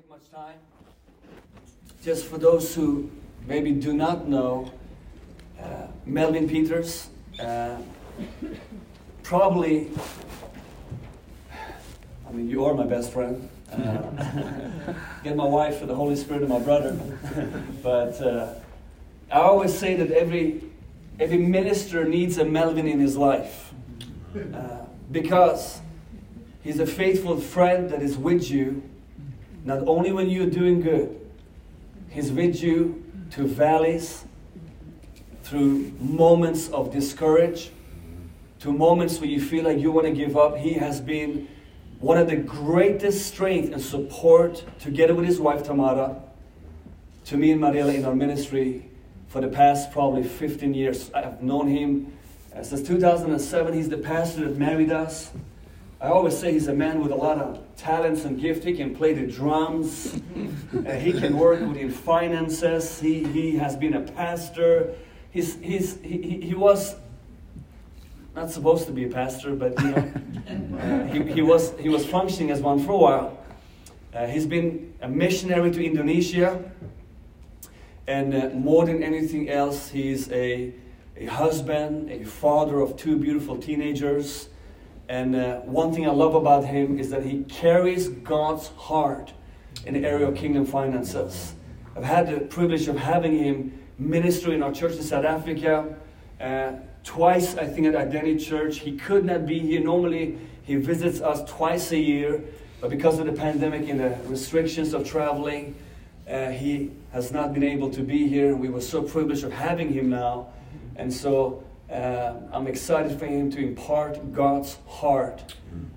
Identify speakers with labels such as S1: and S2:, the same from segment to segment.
S1: take much time. Just for those who maybe do not know, uh, Melvin Pietersz, uh, probably, I mean, you are my best friend. Uh, get my wife for the Holy Spirit and my brother. but uh, I always say that every, every minister needs a Melvin in his life. Uh, because he's a faithful friend that is with you not only when you're doing good, He's with you to valleys, through moments of discourage, to moments where you feel like you want to give up. He has been one of the greatest strength and support, together with his wife Tamara, to me and Mariela in our ministry for the past probably 15 years. I have known him uh, since 2007. He's the pastor that married us. I always say he's a man with a lot of talents and gift. He can play the drums. uh, he can work within finances. He, he has been a pastor. He's, he's, he, he was not supposed to be a pastor, but you know, uh, he, he, was, he was functioning as one for a while. Uh, he's been a missionary to Indonesia. And uh, more than anything else, he's a, a husband, a father of two beautiful teenagers. And uh, one thing I love about him is that he carries God's heart in the area of kingdom finances. I've had the privilege of having him minister in our church in South Africa. Uh, twice, I think, at Identity Church. He could not be here. Normally, he visits us twice a year, but because of the pandemic and the restrictions of traveling, uh, he has not been able to be here. We were so privileged of having him now. And so uh, I'm excited for him to impart God's heart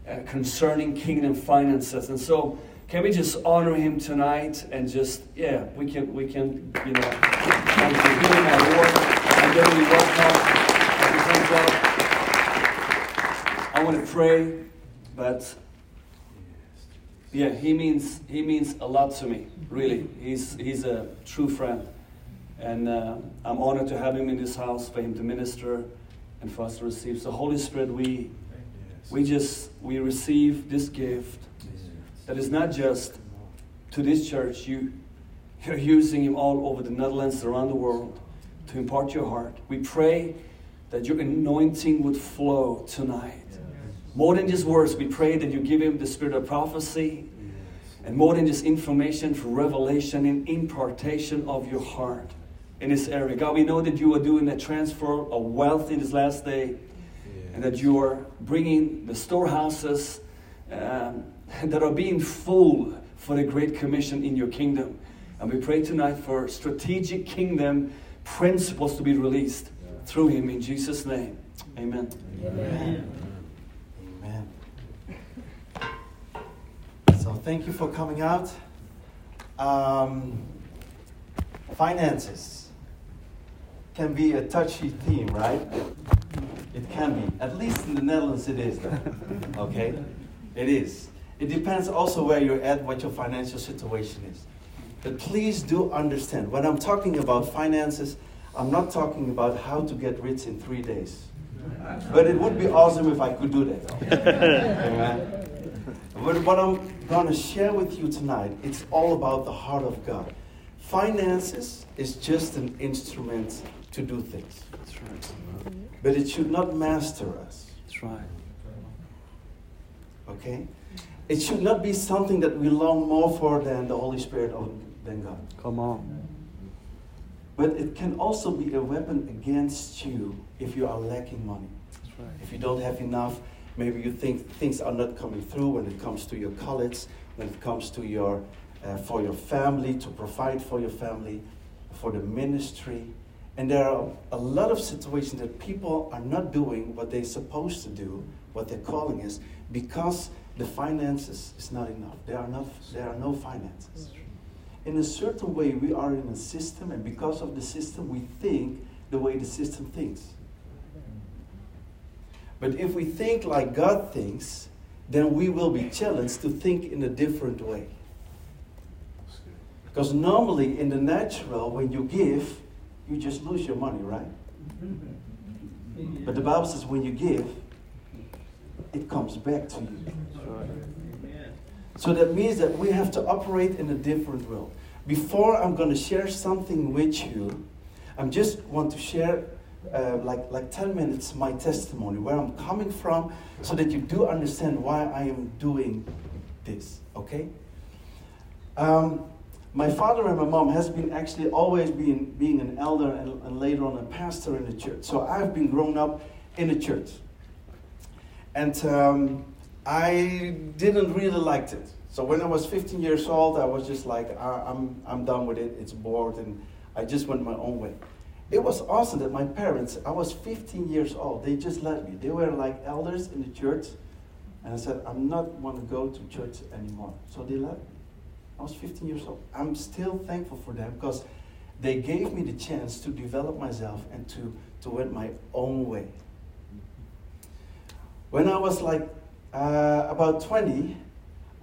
S1: uh, concerning kingdom finances. And so, can we just honor him tonight and just, yeah, we can, we can, you know, thank you. Award. And then we welcome. I want to pray, but yeah, he means he means a lot to me. Really, he's he's a true friend. And uh, I'm honored to have him in this house, for him to minister, and for us to receive. So, Holy Spirit, we, we just we receive this gift that is not just to this church. You, you're using him all over the Netherlands, around the world, to impart your heart. We pray that your anointing would flow tonight. More than just words, we pray that you give him the spirit of prophecy, and more than just information for revelation and impartation of your heart in this area. God, we know that you are doing a transfer of wealth in this last day and that you are bringing the storehouses um, that are being full for the Great Commission in your kingdom. And we pray tonight for strategic kingdom principles to be released through him in Jesus' name. Amen.
S2: Amen. Amen. So thank you for coming out. Um, finances can be a touchy theme, right? It can be. At least in the Netherlands, it is. Okay? It is. It depends also where you're at, what your financial situation is. But please do understand when I'm talking about finances, I'm not talking about how to get rich in three days. But it would be awesome if I could do that. Amen. But what I'm going to share with you tonight, it's all about the heart of God. Finances is just an instrument to do things.
S1: That's right.
S2: But it should not master us.
S1: That's right.
S2: Okay? It should not be something that we long more for than the Holy Spirit or than God.
S1: Come on.
S2: But it can also be a weapon against you if you are lacking money.
S1: That's right.
S2: If you don't have enough, maybe you think things are not coming through when it comes to your college, when it comes to your uh, for your family to provide for your family, for the ministry. And there are a lot of situations that people are not doing what they're supposed to do, what their calling is, because the finances is not enough. There are, enough, there are no finances. In a certain way, we are in a system, and because of the system, we think the way the system thinks. But if we think like God thinks, then we will be challenged to think in a different way. Because normally, in the natural, when you give, you just lose your money, right? But the Bible says when you give, it comes back to you. So that means that we have to operate in a different world. Before I'm going to share something with you, I just want to share uh, like, like 10 minutes my testimony, where I'm coming from, so that you do understand why I am doing this, okay? Um, my father and my mom has been actually always been being an elder and, and later on a pastor in the church. So I've been grown up in the church. And um, I didn't really like it. So when I was 15 years old, I was just like, I, I'm, I'm done with it. It's bored. And I just went my own way. It was awesome that my parents, I was 15 years old, they just let me. They were like elders in the church. And I said, I'm not want to go to church anymore. So they let me. I was 15 years old. I'm still thankful for them because they gave me the chance to develop myself and to, to went my own way. When I was like uh, about 20,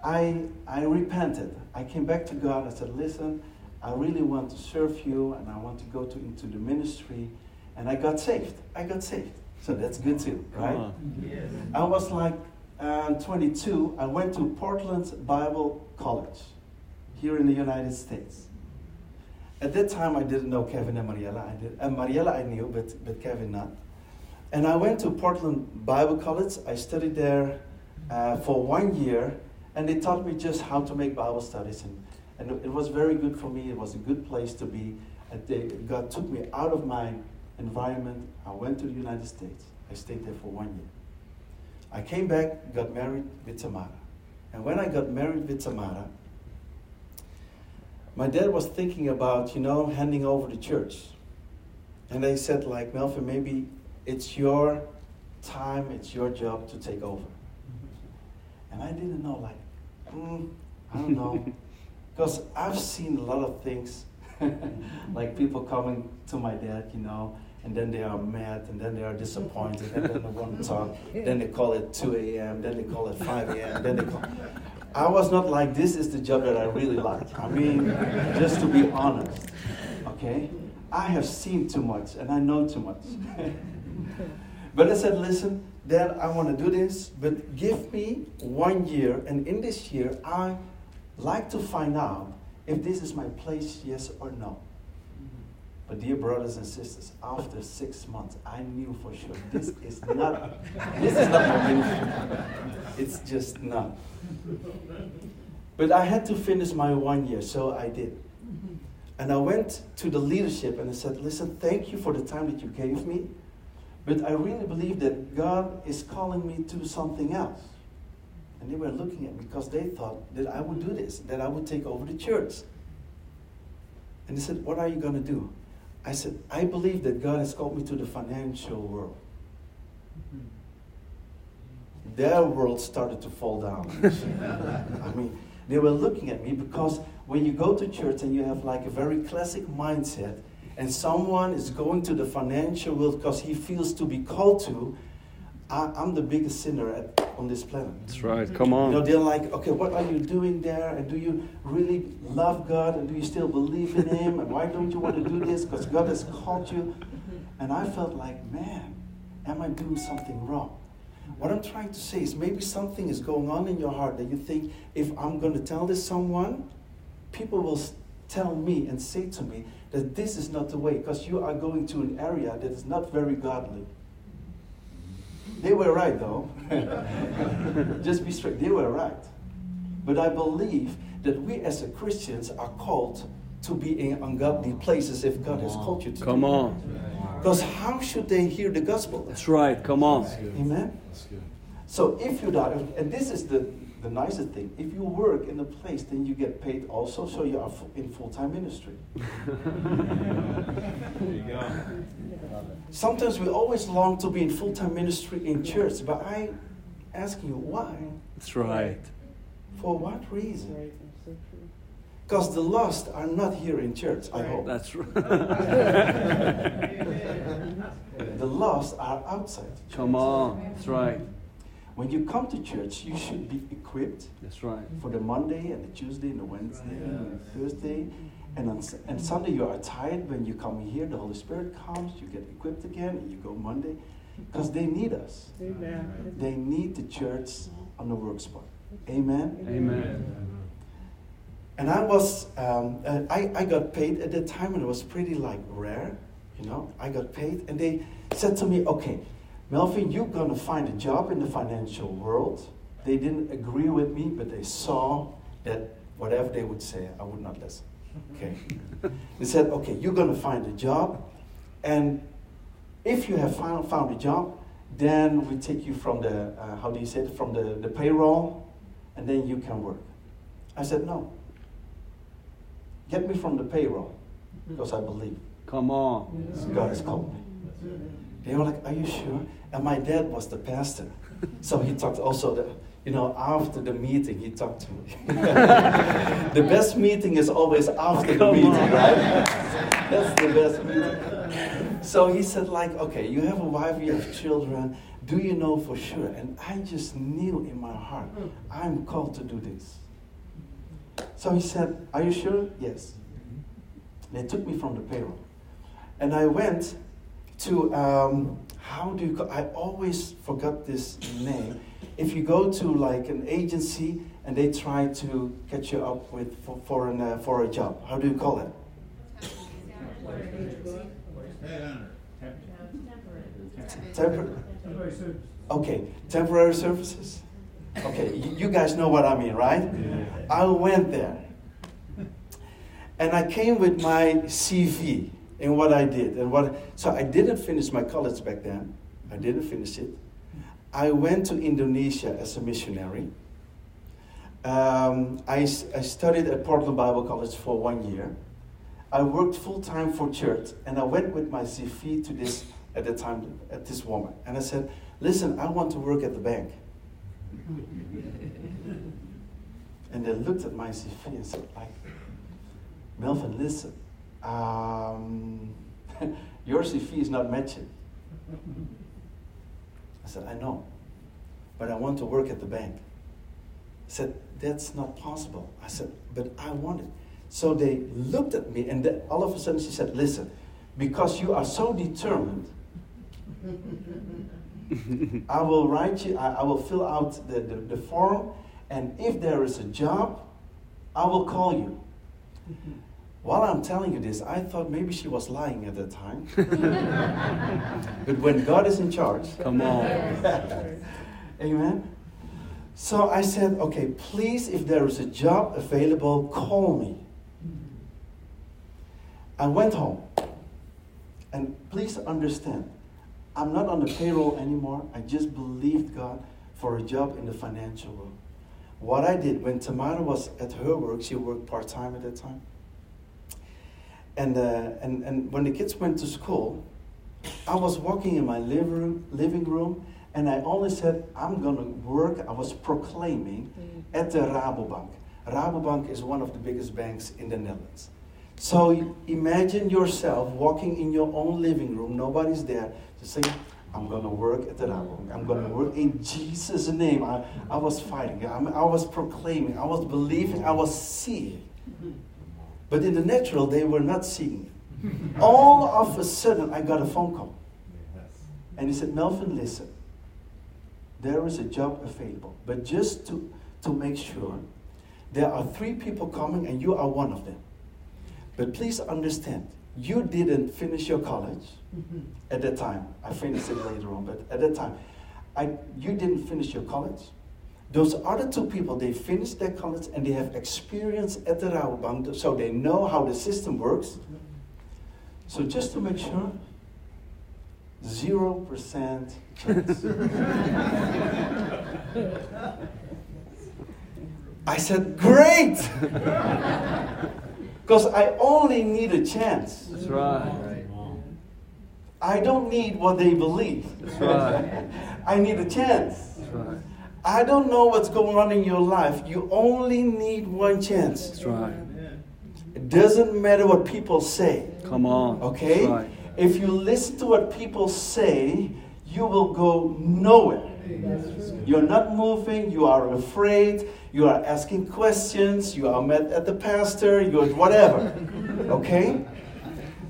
S2: I, I repented. I came back to God. I said, Listen, I really want to serve you and I want to go to, into the ministry. And I got saved. I got saved. So that's good too, right? Yes. I was like uh, 22. I went to Portland Bible College here in the United States. At that time, I didn't know Kevin and Mariella. I did. And Mariella I knew, but, but Kevin not. And I went to Portland Bible College. I studied there uh, for one year, and they taught me just how to make Bible studies. And, and it was very good for me. It was a good place to be. And they, God took me out of my environment. I went to the United States. I stayed there for one year. I came back, got married with Tamara. And when I got married with Tamara, my dad was thinking about, you know, handing over the church. And they said, like, Melvin, maybe it's your time, it's your job to take over. And I didn't know, like, mm, I don't know. Because I've seen a lot of things, like people coming to my dad, you know, and then they are mad, and then they are disappointed, and then they want to talk. Then they call it 2 a.m., then they call it 5 a.m., then they call. I was not like, this is the job that I really like. I mean, just to be honest, okay? I have seen too much and I know too much. but I said, listen, Dad, I want to do this, but give me one year, and in this year, I like to find out if this is my place, yes or no. But dear brothers and sisters, after six months, I knew for sure this is not this is not my ministry. It's just not. But I had to finish my one year, so I did. And I went to the leadership and I said, Listen, thank you for the time that you gave me. But I really believe that God is calling me to something else. And they were looking at me because they thought that I would do this, that I would take over the church. And they said, What are you going to do? I said, I believe that God has called me to the financial world. Their world started to fall down. I mean, they were looking at me because when you go to church and you have like a very classic mindset, and someone is going to the financial world because he feels to be called to, I, am the biggest sinner at, on this planet.
S3: That's right. Come on.
S2: You know, they're like, okay, what are you doing there? And do you really love God? And do you still believe in Him? And why don't you want to do this? Because God has called you. Mm-hmm. And I felt like, man, am I doing something wrong? What I'm trying to say is maybe something is going on in your heart that you think, if I'm going to tell this someone, people will tell me and say to me that this is not the way because you are going to an area that is not very godly. They were right, though. Just be straight. They were right. But I believe that we as Christians are called to be in ungodly places if God has called you to.
S3: Come on.
S2: Because how should they hear the gospel?
S3: That's right. Come on.
S2: Amen. So if you die, and this is the the nicest thing, if you work in a place, then you get paid also, so you are in full time ministry. there you go. Sometimes we always long to be in full time ministry in church, but I ask you why?
S3: That's right.
S2: For what reason? Because the lost are not here in church, I hope.
S3: That's right.
S2: the lost are outside.
S3: Come on, that's right.
S2: When you come to church, you should be equipped.
S3: That's right.
S2: For the Monday and the Tuesday and the Wednesday and the Thursday. And on and Sunday you are tired when you come here, the Holy Spirit comes, you get equipped again, and you go Monday. Because they need us. Amen. They need the church on the work spot. Amen.
S3: Amen.
S2: And I was, um, uh, I, I got paid at the time, and it was pretty like rare, you know. I got paid, and they said to me, "Okay, Melvin, you're gonna find a job in the financial world." They didn't agree with me, but they saw that whatever they would say, I would not listen. Okay. they said, "Okay, you're gonna find a job, and if you have found, found a job, then we take you from the uh, how do you say it from the, the payroll, and then you can work." I said, "No." Get me from the payroll because I believe
S3: Come on.
S2: God has called me. They were like, Are you sure? And my dad was the pastor. So he talked also, the, you know, after the meeting, he talked to me. the best meeting is always after the meeting, right? That's the best meeting. So he said, like, okay, you have a wife, you have children. Do you know for sure? And I just knew in my heart, I'm called to do this. So he said, Are you sure? Yes. They took me from the payroll. And I went to, um, how do you call I always forgot this name. If you go to like an agency and they try to get you up with for, for, an, uh, for a job, how do you call it? Temporary. okay, temporary services. Okay, you, you guys know what I mean, right? I went there. And I came with my CV and what I did. And what so I didn't finish my college back then. I didn't finish it. I went to Indonesia as a missionary. Um, I, I studied at Portland Bible College for one year. I worked full time for church, and I went with my CV to this at the time at this woman, and I said, "Listen, I want to work at the bank." And they looked at my CV and said, like, Melvin, listen, um, your CV is not matching. I said, I know, but I want to work at the bank. I said, that's not possible. I said, but I want it. So they looked at me, and all of a sudden she said, listen, because you are so determined, I will write you, I, I will fill out the, the, the form, and if there is a job, I will call you. While I'm telling you this, I thought maybe she was lying at the time. but when God is in charge,
S3: Come on.
S2: amen. So I said, okay, please, if there is a job available, call me. I went home. And please understand, I'm not on the payroll anymore. I just believed God for a job in the financial world. What I did when Tamara was at her work, she worked part time at that time. And, uh, and, and when the kids went to school, I was walking in my living room, living room and I only said, I'm going to work. I was proclaiming at the Rabobank. Rabobank is one of the biggest banks in the Netherlands. So imagine yourself walking in your own living room, nobody's there, to say, I'm going to work at the Rabobank. I'm going to work in Jesus' name. I, I was fighting, I, I was proclaiming, I was believing, I was seeing. But in the natural, they were not seeing. All of a sudden, I got a phone call. And he said, Melvin, listen, there is a job available. But just to, to make sure, there are three people coming and you are one of them. But please understand, you didn't finish your college at that time. I finished it later on, but at that time, I, you didn't finish your college. Those other two people, they finished their college and they have experience at the Rabobank, so they know how the system works. So just to make sure, zero percent chance. I said, great! Because I only need a chance.
S3: That's right.
S2: I don't need what they believe.
S3: That's right.
S2: I need a chance.
S3: That's right.
S2: I don't know what's going on in your life. You only need one chance.
S3: That's right.
S2: It doesn't matter what people say.
S3: Come on.
S2: Okay?
S3: Right.
S2: If you listen to what people say, you will go nowhere. You're not moving, you are afraid, you are asking questions, you are mad at the pastor, you're whatever. Okay?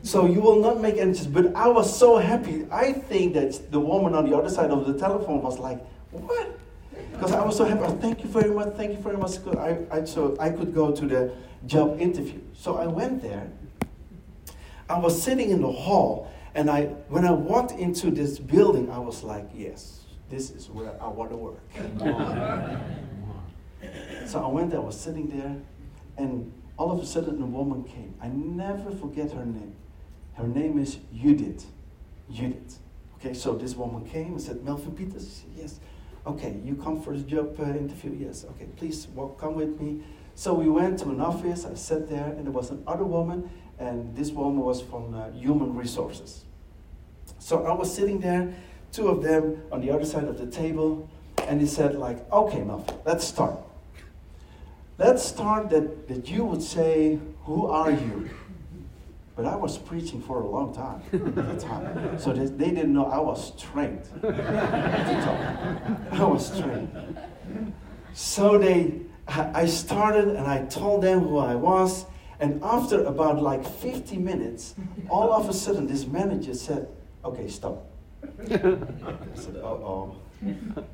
S2: So you will not make any. But I was so happy. I think that the woman on the other side of the telephone was like, What? Because I was so happy. Thank you very much. Thank you very much. I, I, so I could go to the job interview. So I went there. I was sitting in the hall, and I, when I walked into this building, I was like, yes, this is where I want to work. so I went there. I was sitting there, and all of a sudden, a woman came. I never forget her name. Her name is Judith. Judith. Okay, so this woman came and said, Melvin Pietersz? Yes. Okay, you come for the job uh, interview? Yes. Okay, please walk, come with me. So we went to an office. I sat there, and there was another woman, and this woman was from uh, Human Resources. So I was sitting there, two of them on the other side of the table, and he said, like, okay, Melvin, let's start. Let's start that, that you would say, who are you? But I was preaching for a long time at the time. So they, they didn't know I was trained to talk. I was trained. So they, I started and I told them who I was. And after about like 50 minutes, all of a sudden this manager said, okay, stop. I said, oh, oh.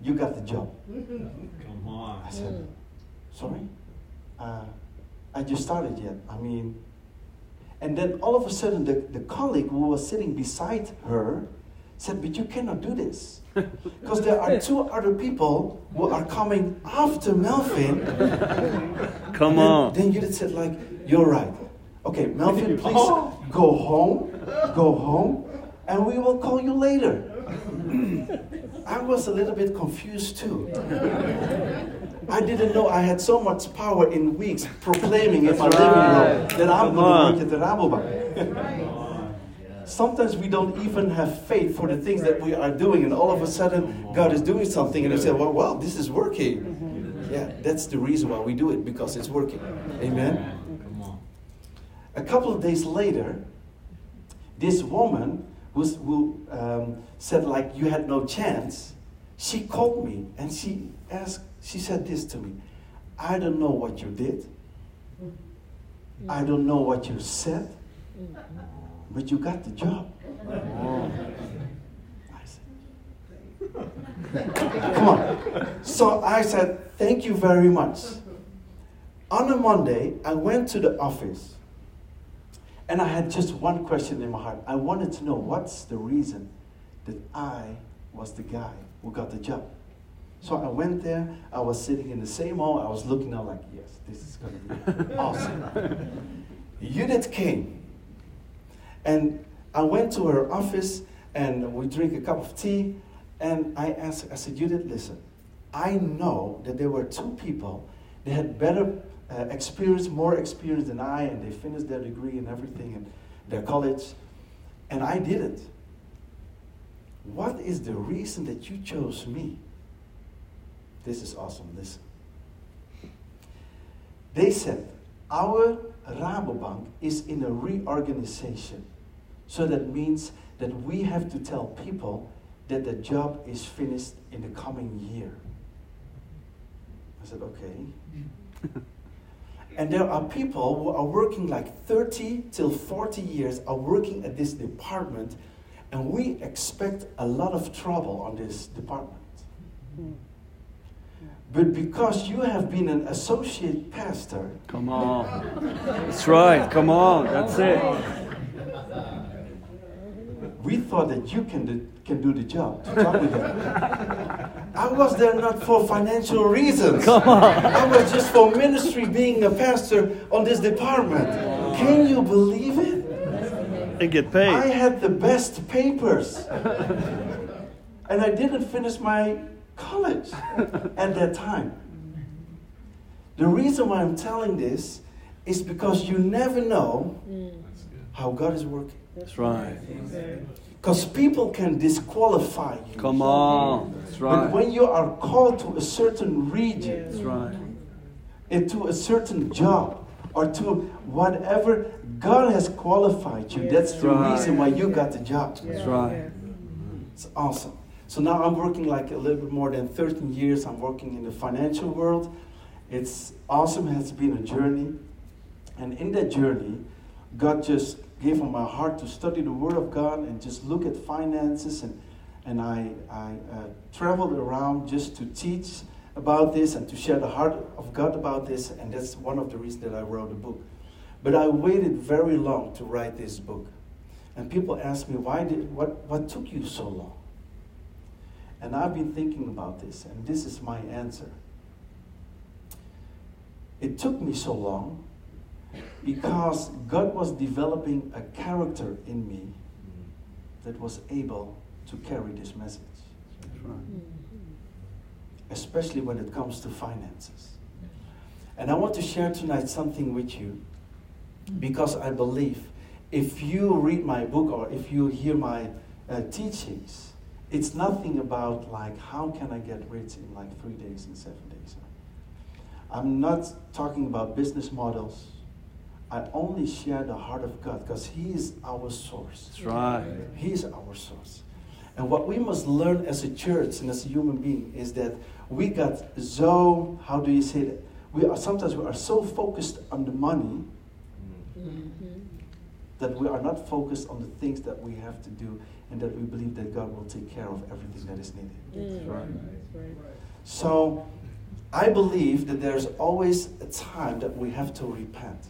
S2: You got the job.
S4: Come on.
S2: I said, sorry? Uh, I just started yet. I mean, and then all of a sudden, the, the colleague who was sitting beside her said, But you cannot do this. Because there are two other people who are coming after Melvin.
S3: Come
S2: then,
S3: on.
S2: Then Judith said, like, you're right. Okay, Melvin, please go home, go home, and we will call you later. I was a little bit confused too. I didn't know I had so much power in weeks proclaiming in my living room that I'm going to work at the Rabobank. Sometimes we don't even have faith for the things that we are doing, and all of a sudden God is doing something, and we say, "Well, well, this is working." Yeah, that's the reason why we do it because it's working. Amen.
S4: Come on.
S2: A couple of days later, this woman who's, who um, said like you had no chance, she called me and she asked, she said this to me, I don't know what you did. I don't know what you said, but you got the job. I said, Come on. So I said, thank you very much. On a Monday, I went to the office and I had just one question in my heart. I wanted to know what's the reason that I was the guy who got the job. So I went there, I was sitting in the same hall, I was looking out like, yes, this is going to be awesome. Judith came, and I went to her office, and we drink a cup of tea, and I asked I said, Judith, listen, I know that there were two people that had better uh, experience, more experience than I, and they finished their degree and everything, and their college, and I didn't. What is the reason that you chose me? This is awesome. Listen. They said, Our Rabobank is in a reorganization. So that means that we have to tell people that the job is finished in the coming year. I said, okay. and there are people who are working like 30 till 40 years, are working at this department, and we expect a lot of trouble on this department. Hmm. But because you have been an associate pastor,
S3: Come on. That's right. Come on. That's it.
S2: we thought that you can do, can do the job to talk with them. I was there not for financial reasons.
S3: Come on.
S2: I was just for ministry, being a pastor on this department. Can you believe it?
S3: They get paid.
S2: I had the best papers. and I didn't finish my college at that time. The reason why I'm telling this is because you never know
S4: That's
S2: how God is working.
S3: That's right.
S2: Because people can disqualify you.
S3: Come on. That's
S2: But
S3: right.
S2: when you are called to a certain region,
S3: That's right.
S2: Eh, into a certain job, or to whatever God has qualified you, that's the
S3: Right.
S2: reason why you got the job.
S3: That's right.
S2: It's awesome. So now I'm working like a little bit more than 13 years. I'm working in the financial world. It's awesome. It has been a journey. And in that journey, God just gave on my heart to study the Word of God and just look at finances and, and I, I uh, traveled around just to teach about this and to share the heart of God about this, and that's one of the reasons that I wrote a book. But I waited very long to write this book. And people ask me, why did, what, what took you so long? And I've been thinking about this, and this is my answer. It took me so long because God was developing a character in me that was able to carry this message, especially when it comes to finances. And I want to share tonight something with you because I believe if you read my book or if you hear my uh, teachings, it's nothing about like how can I get rich in like three days and seven days. I'm not talking about business models. I only share the heart of God because He is our source.
S3: That's right.
S2: He is our source. And what we must learn as a church and as a human being is that we got so, how do you say that? We are sometimes we are so focused on the money mm-hmm. that we are not focused on the things that we have to do and that we believe that God will take care of everything that is needed.
S3: That's right.
S2: So I believe that there's always a time that we have to repent.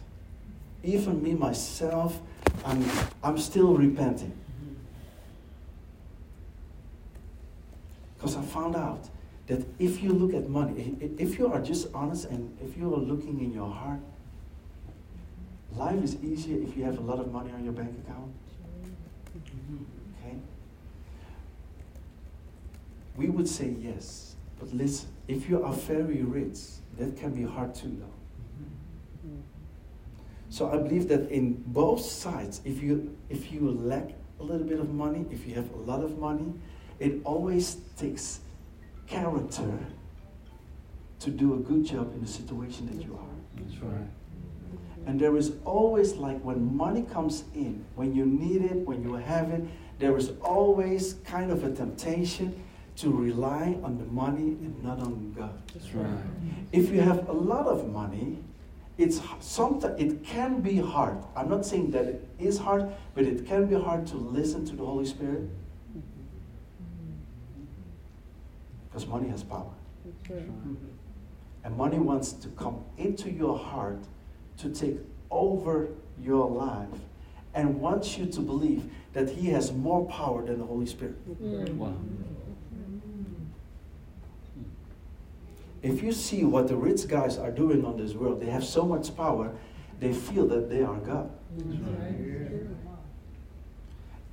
S2: Even me myself, I'm, I'm still repenting. Because I found out that if you look at money, if you are just honest and if you are looking in your heart, life is easier if you have a lot of money on your bank account. Okay? We would say yes, but listen, if you are very rich, that can be hard too, though. So I believe that in both sides, if you if you lack a little bit of money, if you have a lot of money, it always takes character to do a good job in the situation that you are.
S3: That's right.
S2: And there is always like when money comes in, when you need it, when you have it, there is always kind of a temptation to rely on the money and not on God.
S3: That's right.
S2: If you have a lot of money, it's sometimes it can be hard. I'm not saying that it is hard, but it can be hard to listen to the Holy Spirit because money has power. Mm-hmm. And money wants to come into your heart to take over your life and wants you to believe that He has more power than the Holy Spirit. Mm.
S3: Wow.
S2: If you see what the rich guys are doing on this world, they have so much power, they feel that they are God.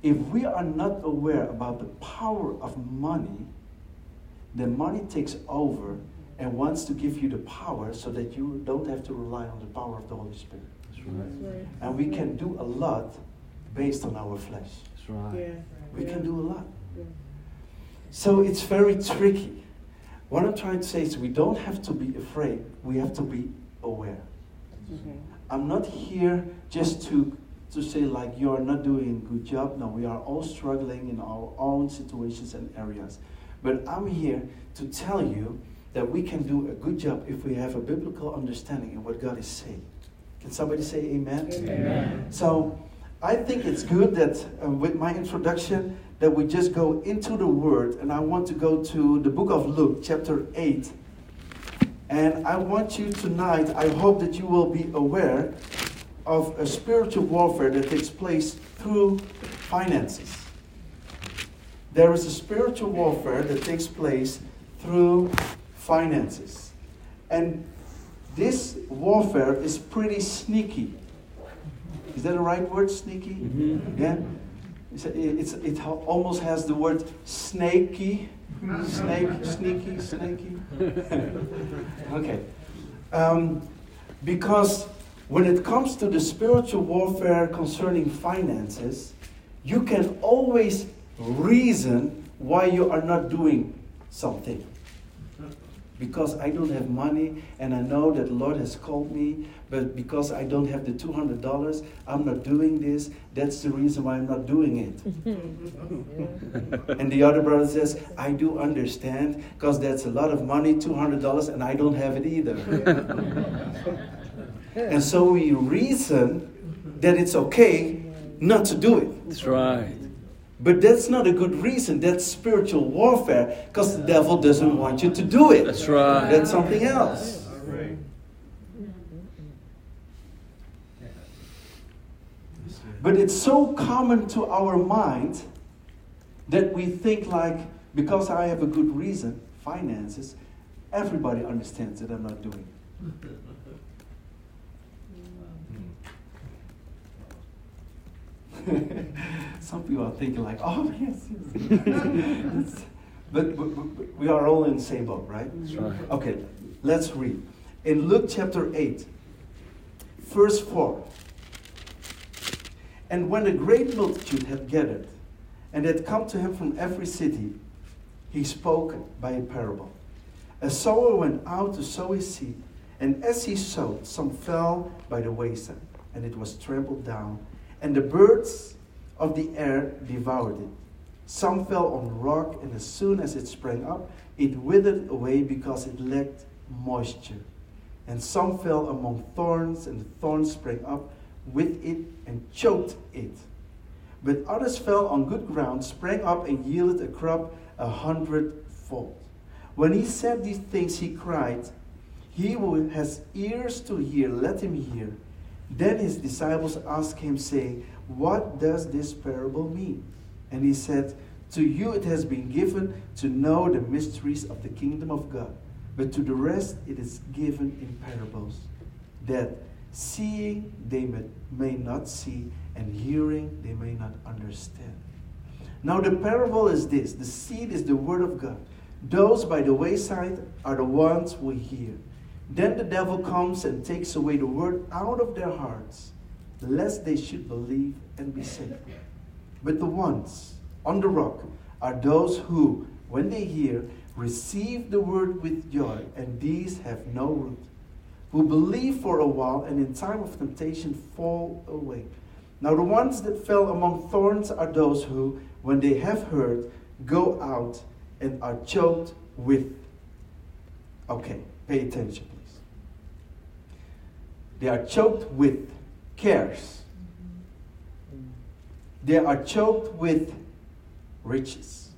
S2: If we are not aware about the power of money, then money takes over and wants to give you the power so that you don't have to rely on the power of the Holy Spirit.
S3: That's right.
S2: And we can do a lot based on our flesh.
S3: That's right.
S2: We can do a lot. So it's very tricky. What I'm trying to say is we don't have to be afraid, we have to be aware. I'm not here just to, to say, like, you're not doing a good job. No, we are all struggling in our own situations and areas. But I'm here to tell you that we can do a good job if we have a biblical understanding of what God is saying. Can somebody say amen?
S3: Amen.
S2: So I think it's good that uh, with my introduction that we just go into the word and I want to go to the book of Luke chapter 8. And I want you tonight, I hope that you will be aware of a spiritual warfare that takes place through finances. There is a spiritual warfare that takes place through finances. And this warfare is pretty sneaky. Is that the right word, sneaky?
S3: Mhm.
S2: Yeah? It's, it's, it almost has the word snaky. Snake, sneaky, snaky. okay. Um, because when it comes to the spiritual warfare concerning finances, you can always reason why you are not doing something. Because I don't have money and I know that the Lord has called me, but because I don't have the $200, I'm not doing this. That's the reason why I'm not doing it. and the other brother says, I do understand because that's a lot of money, $200, and I don't have it either. and so we reason that it's okay not to do it.
S3: That's right.
S2: But that's not a good reason. That's spiritual warfare because the devil doesn't want you to do it.
S3: That's right.
S2: That's something else.
S4: Right.
S2: But it's so common to our mind that we think like because I have a good reason, finances, everybody understands that I'm not doing. it. Some people are thinking like, oh yes, yes. but, but, but we are all in the same boat, right?
S3: Right.
S2: Okay, let's read. In Luke chapter 8, verse 4. And when a great multitude had gathered, and had come to him from every city, he spoke by a parable. A sower went out to sow his seed, and as he sowed, some fell by the wayside, and it was trampled down, and the birds of the air devoured it. Some fell on rock, and as soon as it sprang up, it withered away because it lacked moisture. And some fell among thorns, and the thorns sprang up with it and choked it. But others fell on good ground, sprang up, and yielded a crop a hundredfold. When he said these things, he cried, He who has ears to hear, let him hear. Then his disciples asked him, saying, What does this parable mean? And he said, To you it has been given to know the mysteries of the kingdom of God, but to the rest it is given in parables, that seeing they may, may not see, and hearing they may not understand. Now, the parable is this the seed is the word of God. Those by the wayside are the ones who hear. Then the devil comes and takes away the word out of their hearts, lest they should believe and be saved. But the ones on the rock are those who, when they hear, receive the word with joy, and these have no root, who believe for a while and in time of temptation fall away. Now, the ones that fell among thorns are those who, when they have heard, go out and are choked with. Okay, pay attention, please. They are choked with cares. They are choked with riches.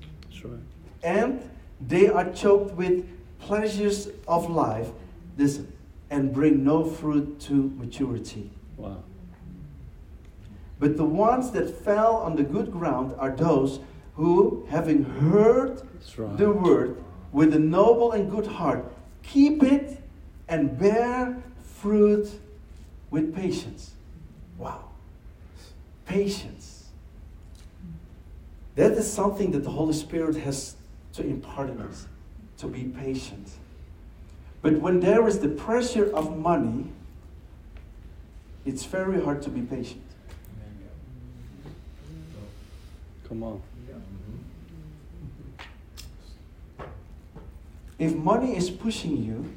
S3: Right.
S2: And they are choked with pleasures of life. Listen, and bring no fruit to maturity.
S3: Wow.
S2: But the ones that fell on the good ground are those who, having heard
S3: right.
S2: the word with a noble and good heart, keep it and bear fruit with patience. Wow. Patience. That is something that the Holy Spirit has to impart in us, to be patient. But when there is the pressure of money, it's very hard to be patient.
S3: Come on.
S2: If money is pushing you,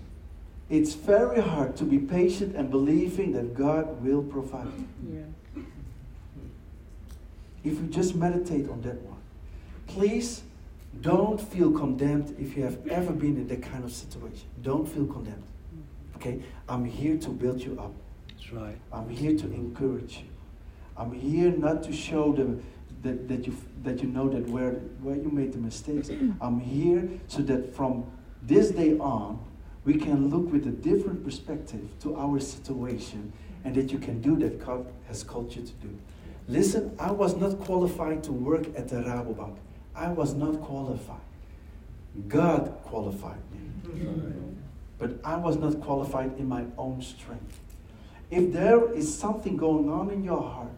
S2: it's very hard to be patient and believing that God will provide.
S5: Yeah.
S2: If you just meditate on that one, please don't feel condemned if you have ever been in that kind of situation. Don't feel condemned. Okay? I'm here to build you up.
S3: That's right.
S2: I'm here to encourage you. I'm here not to show them that, that you that you know that where where you made the mistakes. I'm here so that from this day on we can look with a different perspective to our situation and that you can do that God has called you to do. Listen, I was not qualified to work at the Rabobank. I was not qualified. God qualified me. But I was not qualified in my own strength. If there is something going on in your heart,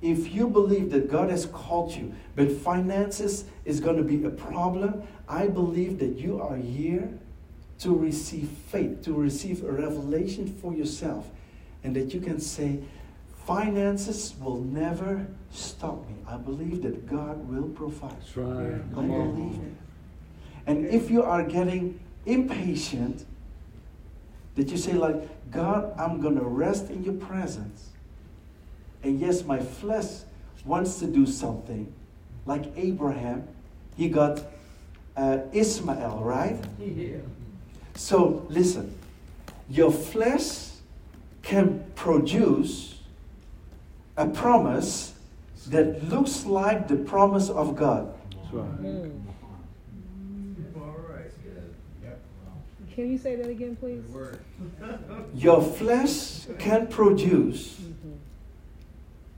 S2: if you believe that God has called you, but finances is going to be a problem, I believe that you are here to receive faith, to receive a revelation for yourself, and that you can say, Finances will never stop me. I believe that God will provide.
S3: That's right.
S2: I
S3: Come on.
S2: believe it. And if you are getting impatient, that you say, like, God, I'm going to rest in your presence. And yes, my flesh wants to do something. Like Abraham, he got uh, Ishmael, right? So listen, your flesh can produce a promise that looks like the promise of God.
S3: Right. Hmm.
S5: Can you say that again, please?
S2: Your flesh can produce mm-hmm.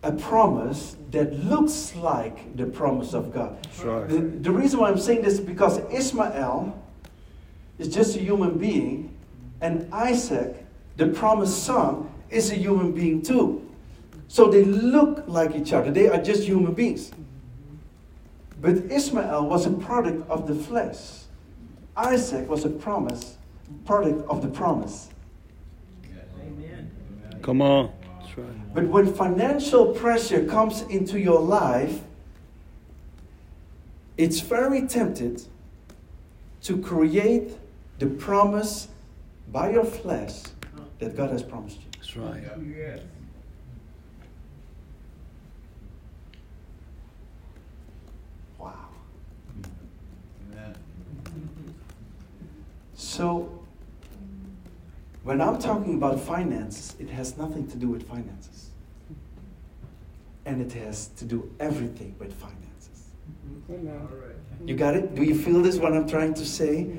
S2: a promise that looks like the promise of God.
S3: Right.
S2: The, the reason why I'm saying this is because Ismael is just a human being, and Isaac, the promised son, is a human being too. So they look like each other, they are just human beings. But Ismael was a product of the flesh, Isaac was a promise, product of the promise. Amen.
S3: Come on. Right.
S2: But when financial pressure comes into your life, it's very tempted to create the promise by your flesh that God has promised you.
S3: That's right.
S2: Wow. So, when I'm talking about finances, it has nothing to do with finances. And it has to do everything with finances. You got it? Do you feel this, what I'm trying to say?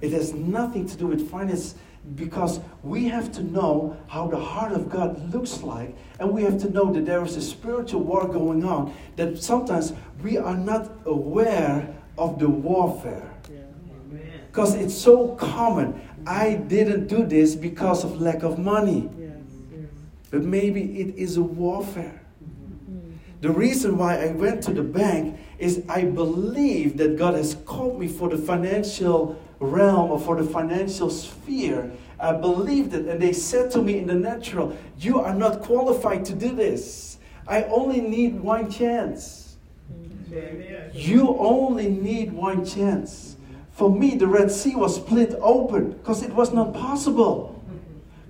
S2: It has nothing to do with finances because we have to know how the heart of God looks like, and we have to know that there is a spiritual war going on, that sometimes we are not aware of the warfare. Because it's so common. I didn't do this because of lack of money.
S5: Yes, yes.
S2: But maybe it is a warfare. Mm-hmm. The reason why I went to the bank is I believe that God has called me for the financial realm or for the financial sphere. I believed it, and they said to me in the natural, You are not qualified to do this. I only need one chance. Mm-hmm. You only need one chance. For me, the Red Sea was split open because it was not possible.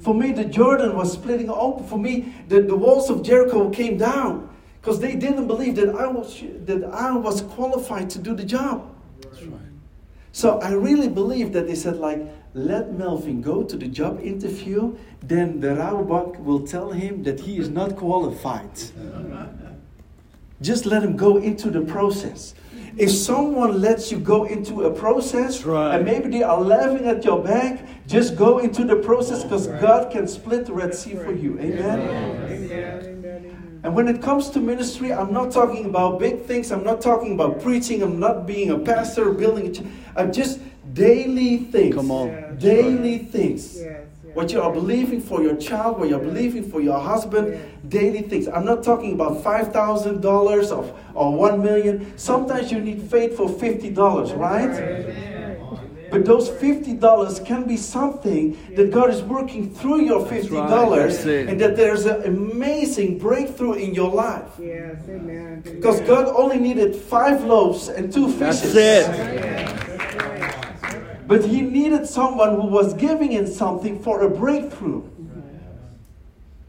S2: For me, the Jordan was splitting open. For me, the, the walls of Jericho came down because they didn't believe that I was that I was qualified to do the job.
S3: That's right.
S2: So I really believe that they said like, let Melvin go to the job interview, then the Rabobank will tell him that he is not qualified. Just let him go into the process. If someone lets you go into a process
S3: right.
S2: and maybe they are laughing at your back, just go into the process because God can split the Red Sea for you. Amen.
S5: Amen. Amen. Amen.
S2: And when it comes to ministry, I'm not talking about big things. I'm not talking about preaching. I'm not being a pastor, building a church. I'm just daily things.
S3: Come on.
S5: Yes.
S2: Daily things.
S5: Yes, yes.
S2: What you are believing for your child, what you're believing for your husband, daily things. I'm not talking about $5,000 or, or 1 million. Sometimes you need faith for $50, right? But those $50 can be something that God is working through your $50
S3: right.
S2: And that there's an amazing breakthrough in your life.
S5: Yes, amen.
S2: Because God only needed five loaves and two
S3: That's
S2: fishes.
S3: it.
S5: That's right.
S2: But he needed someone who was giving him something for a breakthrough.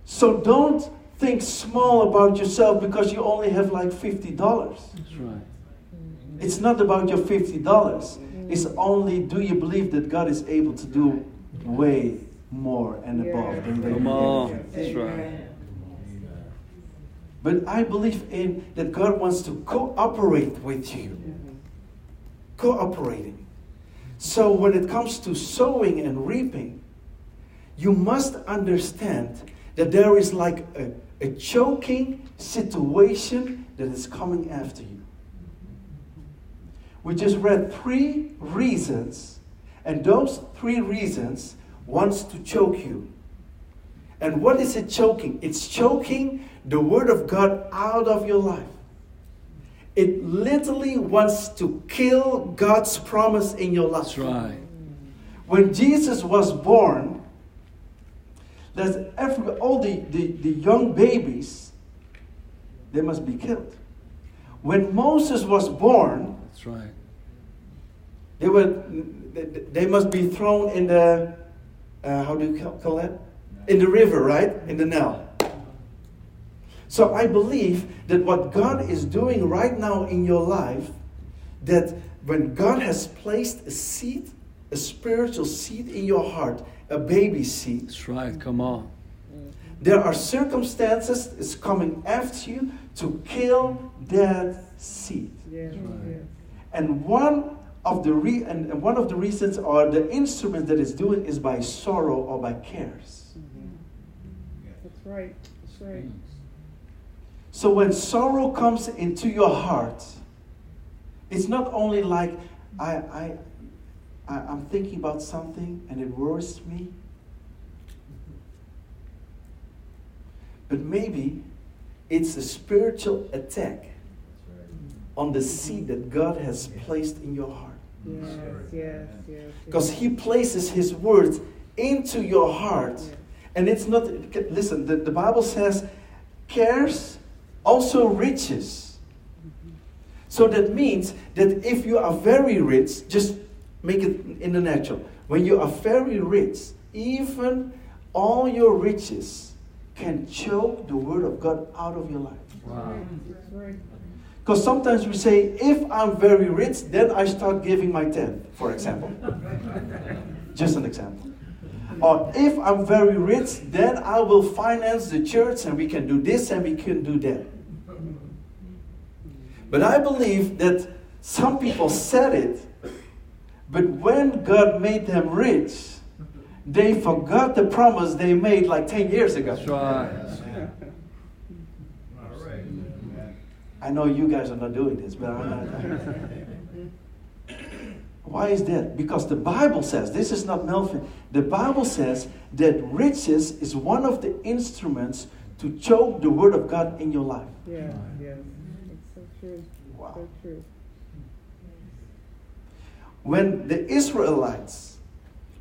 S2: So don't think small about yourself because you only have like $50.
S3: That's right.
S2: It's not about your $50. It's only do you believe that God is able to do way more and above than that
S3: Come on. That's right.
S2: But I believe in that God wants to cooperate with you. Cooperating. So when it comes to sowing and reaping, you must understand that there is like a, a choking situation that is coming after you. We just read three reasons, and those three reasons wants to choke you. And what is it choking? It's choking the word of God out of your life. It literally wants to kill God's promise in your life.
S3: That's right.
S2: When Jesus was born, there's every, all the, the, the young babies, they must be killed. When Moses was born,
S3: That's right.
S2: they were they, must be thrown in the uh, how do you call, call that? In the river, right? In the Nile. So I believe that what God is doing right now in your life, that when God has placed a seed, a spiritual seed in your heart, a baby seed,
S3: That's right. Come on.
S2: There are circumstances is coming after you to kill that seed.
S5: Yes, yes.
S2: And one of the re- and and one of the reasons or the instrument that it's doing is by sorrow or by cares. Mm-hmm.
S5: That's right. That's right. Mm.
S2: So when sorrow comes into your heart, it's not only like I, I, I I'm thinking about something and it worries me, but maybe it's a spiritual attack on the seed that God has placed in your heart.
S5: Yes, yes, yes.
S2: Because He places His words into your heart.
S5: Yes.
S2: And it's not, listen, the, the Bible says, cares, also riches. So that means that if you are very rich, just make it in the natural. When you are very rich, even all your riches can choke the word of God out of your life.
S5: Right.
S2: Because sometimes we say, if I'm very rich, then I start giving my tenth, for example. Just an example. Or if I'm very rich, then I will finance the church and we can do this and we can do that. But I believe that some people said it, but when God made them rich, they forgot the promise they made like 10 years ago.
S3: That's right.
S2: I know you guys are not doing this, but I'm not. Why is that? Because the Bible says, this is not Melvin, the Bible says that riches is one of the instruments to choke the word of God in your life.
S5: Yeah, yes. It's so true.
S2: Wow.
S5: So true.
S2: When the Israelites,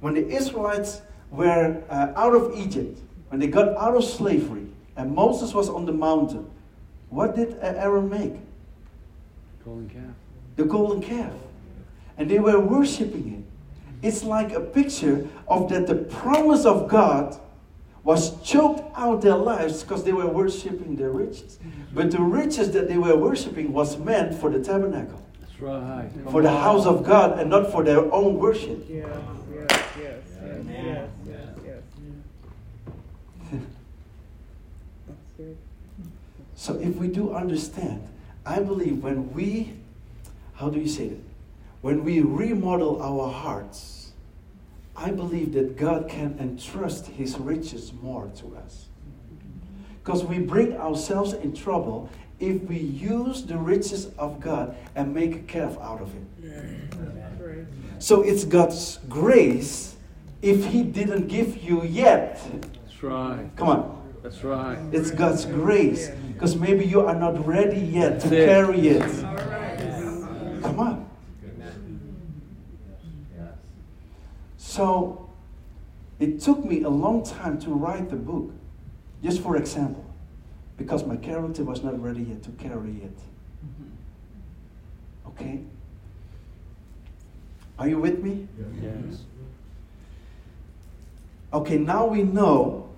S2: when the Israelites were uh, out of Egypt, when they got out of slavery, and Moses was on the mountain, what did uh, Aaron make?
S3: Golden calf.
S2: the golden calf. And they were worshiping it. It's like a picture of that the promise of God was choked out their lives because they were worshiping their riches. But the riches that they were worshiping was meant for the tabernacle,
S3: That's right. Come
S2: for the house of God, and not for their own worship.
S5: Yes, yes, yes, yes, yes, yes, yes.
S2: So if we do understand, I believe when we, how do you say that? When we remodel our hearts, I believe that God can entrust His riches more to us. Because we bring ourselves in trouble if we use the riches of God and make a calf out of it.
S5: That's right.
S2: So it's God's grace if He didn't give you yet.
S3: That's right.
S2: Come on.
S3: That's right.
S2: It's God's grace. Because maybe you are not ready yet to
S3: That's it.
S2: carry it. Come on. So it took me a long time to write the book, just for example, because my character was not ready yet to carry it. Mm-hmm. Okay? Are you with me?
S3: Yes.
S2: Okay, now we know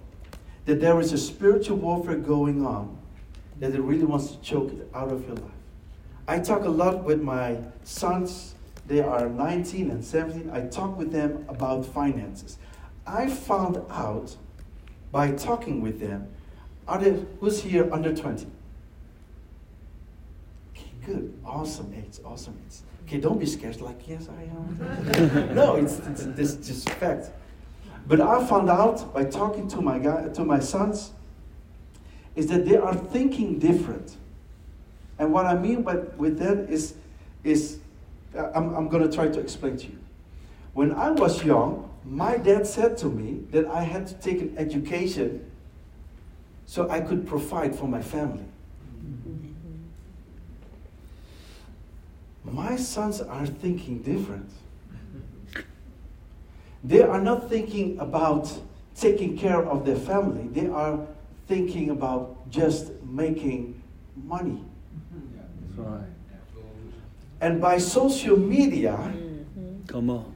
S2: that there is a spiritual warfare going on that it really wants to choke it out of your life. I talk a lot with my sons. They are 19 and 17. I talk with them about finances. I found out by talking with them, are there, who's here under 20? Okay, good. Awesome age. Awesome age. Okay, don't be scared like, yes, I am. no, it's, it's this just fact. But I found out by talking to my guy, to my sons, is that they are thinking different. And what I mean by with that is, is Uh, I'm, I'm going to try to explain to you. When I was young, my dad said to me that I had to take an education so I could provide for my family. My sons are thinking different. They are not thinking about taking care of their family, they are thinking about just making money.
S3: That's right.
S2: And by social media,
S3: Come on.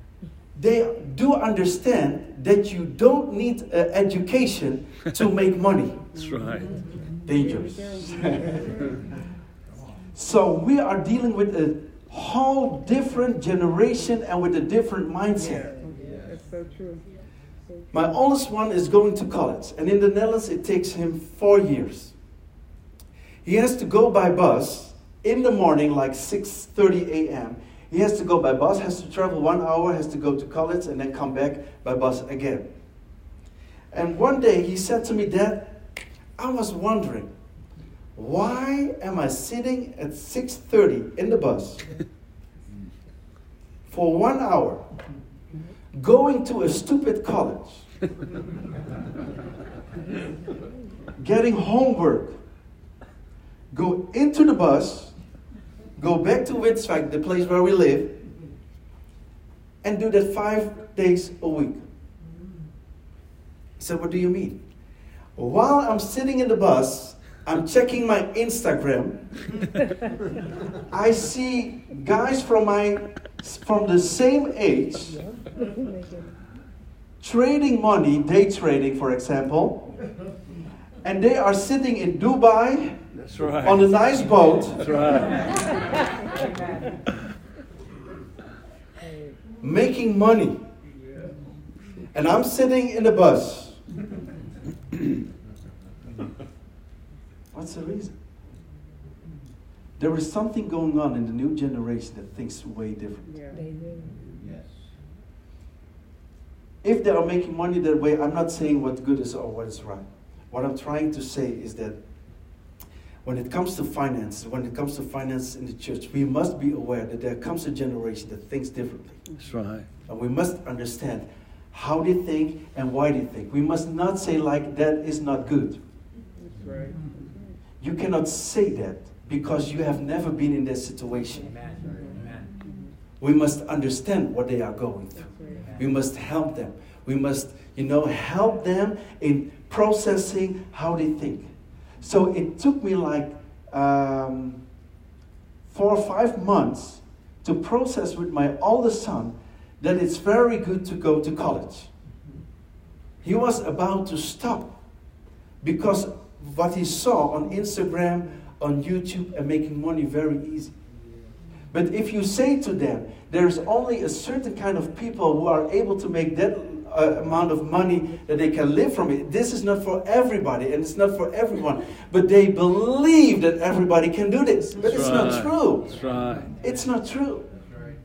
S2: they do understand that you don't need uh, education to make money.
S3: That's right.
S2: Dangerous. so we are dealing with a whole different generation and with a different mindset.
S5: That's so true.
S2: My oldest one is going to college, and in the Netherlands it takes him four years. He has to go by bus in the morning, like 6:30 a.m. He has to go by bus, has to travel one hour, has to go to college, and then come back by bus again. And one day he said to me, Dad, I was wondering, why am I sitting at 6:30 in the bus for one hour, going to a stupid college, getting homework, go into the bus, go back to Witzwijk, the place where we live, and do that five days a week. He said, What do you mean? While I'm sitting in the bus, I'm checking my Instagram. I see guys from my from the same age trading money, day trading, for example, and they are sitting in Dubai
S3: right.
S2: on a nice boat,
S3: That's right.
S2: making money, and I'm sitting in the bus. What's the reason? There is something going on in the new generation that thinks way different.
S5: Yeah.
S4: Yes.
S2: If they are making money that way, I'm not saying what good is or what is right. What I'm trying to say is that when it comes to finance, when it comes to finance in the church, we must be aware that there comes a generation that thinks differently.
S3: That's right.
S2: And we must understand how they think and why they think. We must not say, like, that is not good.
S5: That's right.
S2: You cannot say that because you have never been in that situation.
S6: Amen.
S2: We must understand what they are going through.
S5: Right.
S2: We must help them. We must, you know, help them in processing how they think. So it took me like um, four or five months to process with my oldest son that it's very good to go to college. He was about to stop because what he saw on Instagram, on YouTube, and making money very easy. But if you say to them, there's only a certain kind of people who are able to make that uh, amount of money that they can live from it. This is not for everybody and it's not for everyone. But they believe that everybody can do this. But
S3: That's
S2: it's
S3: right.
S2: not true.
S3: That's right.
S2: It's not true.
S6: Right.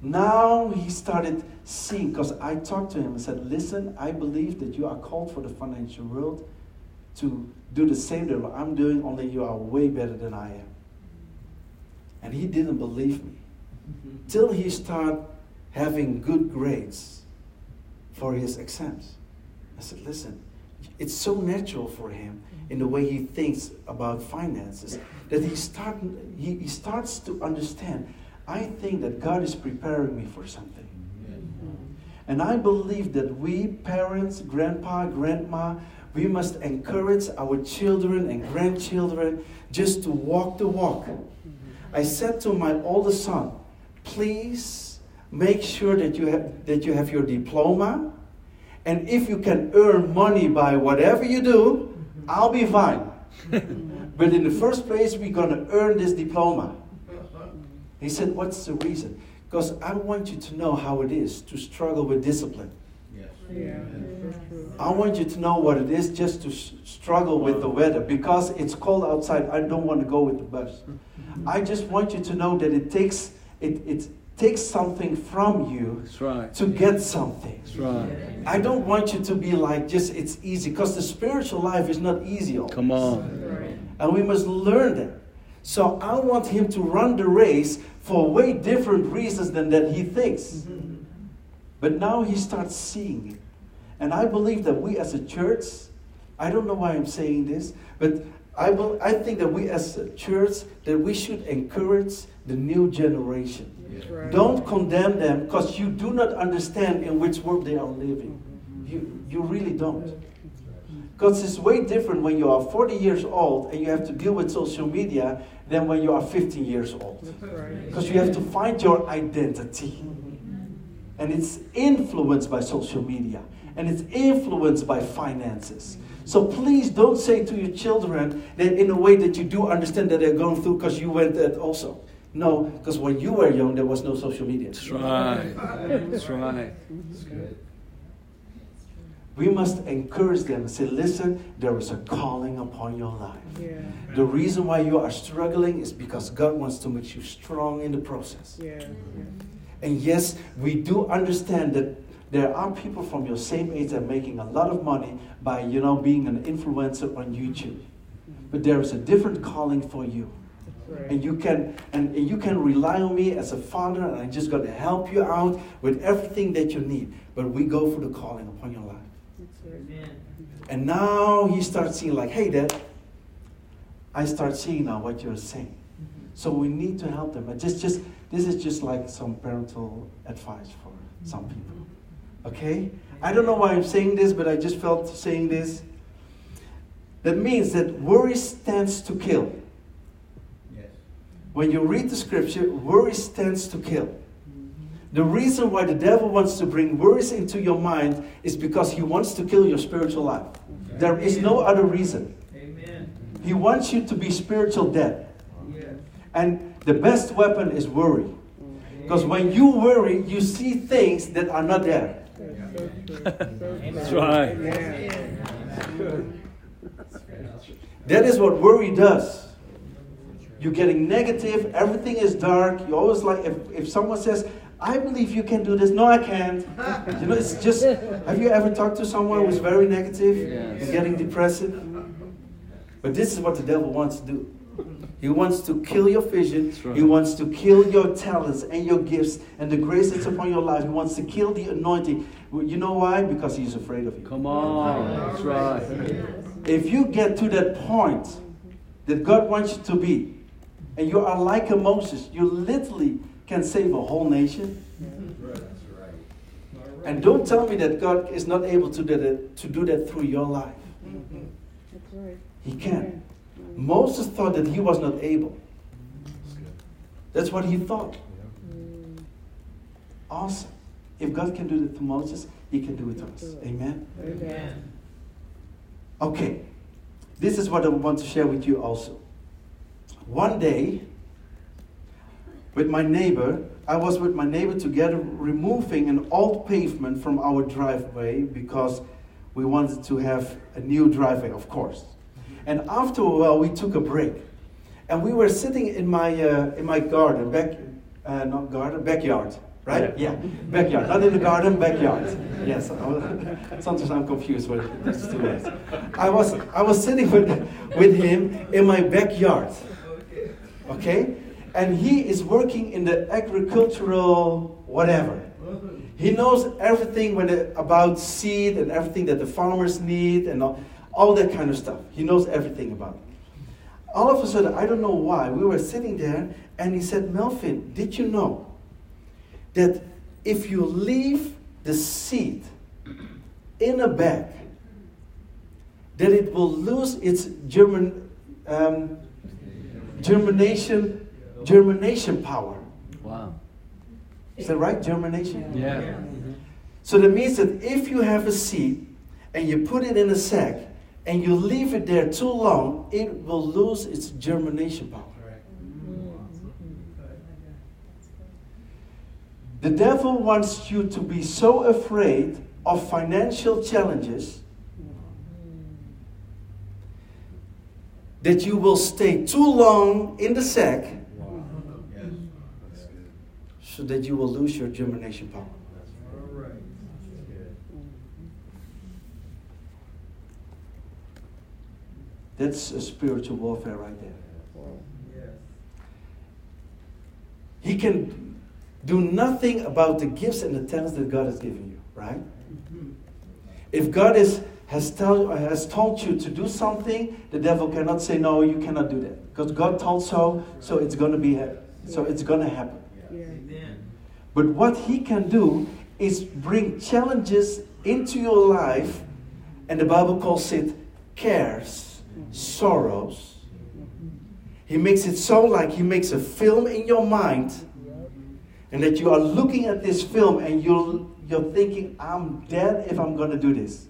S2: Now he started seeing, because I talked to him and said, Listen, I believe that you are called for the financial world to do the same that I'm doing, only you are way better than I am. And he didn't believe me. Till he started having good grades for his exams. I said, Listen, it's so natural for him in the way he thinks about finances that he, start, he, he starts to understand I think that God is preparing me for something. And I believe that we, parents, grandpa, grandma, we must encourage our children and grandchildren just to walk the walk. I said to my oldest son, please make sure that you have, that you have your diploma. And if you can earn money by whatever you do, I'll be fine. but in the first place, we're going to earn this diploma. He said, What's the reason? Because I want you to know how it is to struggle with discipline.
S4: Yes.
S5: Yeah. That's so true.
S2: I want you to know what it is just to s- struggle with the weather because it's cold outside. I don't want to go with the bus. I just want you to know that it takes it, it takes something from you
S3: That's right.
S2: to get something.
S3: That's right.
S2: I don't want you to be like just it's easy because the spiritual life is not easy. all.
S3: Come on.
S2: And we must learn that. So I want him to run the race for way different reasons than that he thinks. But now he starts seeing it. And I believe that we as a church, I don't know why I'm saying this, but I, bel I think that we as a church, that we should encourage the new generation.
S5: Right.
S2: Don't condemn them because you do not understand in which world they are living. You, you really don't. Because it's way different when you are 40 years old and you have to deal with social media than when you are 15 years old. Because you have to find your identity. And it's influenced by social media. And it's influenced by finances. So please don't say to your children that in a way that you do understand that they're going through because you went that also. No, because when you were young, there was no social media.
S3: That's right. That's right.
S4: That's good.
S2: we must encourage them and say, listen, there is a calling upon your life.
S5: Yeah.
S2: The reason why you are struggling is because God wants to make you strong in the process.
S5: Yeah. Yeah.
S2: And yes, we do understand that there are people from your same age that are making a lot of money by, you know, being an influencer on YouTube. But there is a different calling for you.
S5: That's right.
S2: And you can and, and you can rely on me as a father, and I'm just gonna help you out with everything that you need. But we go for the calling upon your life.
S5: That's right.
S2: And now he starts seeing like, hey dad, I start seeing now what you're saying. Mm-hmm. So we need to help them. And just just this is just like some parental advice for some people. Okay? I don't know why I'm saying this, but I just felt saying this. That means that worry stands to kill.
S6: Yes.
S2: When you read the scripture, worry stands to kill. The reason why the devil wants to bring worries into your mind is because he wants to kill your spiritual life. There is no other reason.
S6: Amen.
S2: He wants you to be spiritual dead.
S6: Yes.
S2: And the best weapon is worry. Because when you worry, you see things that are not there.
S5: That's so true. So true.
S3: That's right.
S2: That is what worry does. You're getting negative, everything is dark. You always like, if, if someone says, I believe you can do this, no, I can't. You know, it's just, have you ever talked to someone who's very negative
S3: Yes.
S2: and getting depressive? But this is what the devil wants to do. He wants to kill your vision.
S3: Right.
S2: He wants to kill your talents and your gifts and the grace that's upon your life. He wants to kill the anointing. You know why? Because he's afraid of you.
S3: Come on. That's right.
S2: If you get to that point that God wants you to be, and you are like a Moses, you literally can save a whole nation. And don't tell me that God is not able to do that, to do that through your life.
S5: Right.
S2: He can. Moses thought that he was not able. That's what he thought. Awesome. If God can do it to Moses, he can do it to us. Amen.
S5: Amen.
S2: Okay, this is what I want to share with you also. One day, with my neighbor, I was with my neighbor together removing an old pavement from our driveway because we wanted to have a new driveway, of course. And after a while, we took a break, and we were sitting in my uh, in my garden, back, uh, not garden, backyard, right? Yeah, backyard, not in the garden, backyard. Yes, was- sometimes I'm confused with these two words. I was I was sitting with with him in my backyard, okay, and he is working in the agricultural whatever. He knows everything when it, about seed and everything that the farmers need and all, all that kind of stuff. He knows everything about it. All of a sudden, I don't know why, we were sitting there and he said, Melvin, did you know that if you leave the seed in a bag, that it will lose its germin, um, germination, germination power?
S3: Wow.
S2: Is that right? Germination?
S3: Yeah. Mm-hmm.
S2: So that means that if you have a seed and you put it in a sack and you leave it there too long, it will lose its germination power. The devil wants you to be so afraid of financial challenges that you will stay too long in the sack so that you will lose your germination power. That's a spiritual warfare right there. He can do nothing about the gifts and the talents that God has given you, right? If God is, has, tell, has told you to do something, the devil cannot say, no, you cannot do that. Because God told so, so it's going to be, ha- so it's going to happen.
S5: Yeah.
S2: But what he can do is bring challenges into your life, and the Bible calls it cares, sorrows. He makes it so like he makes a film in your mind, and that you are looking at this film and you're, you're thinking, I'm dead if I'm going to do this.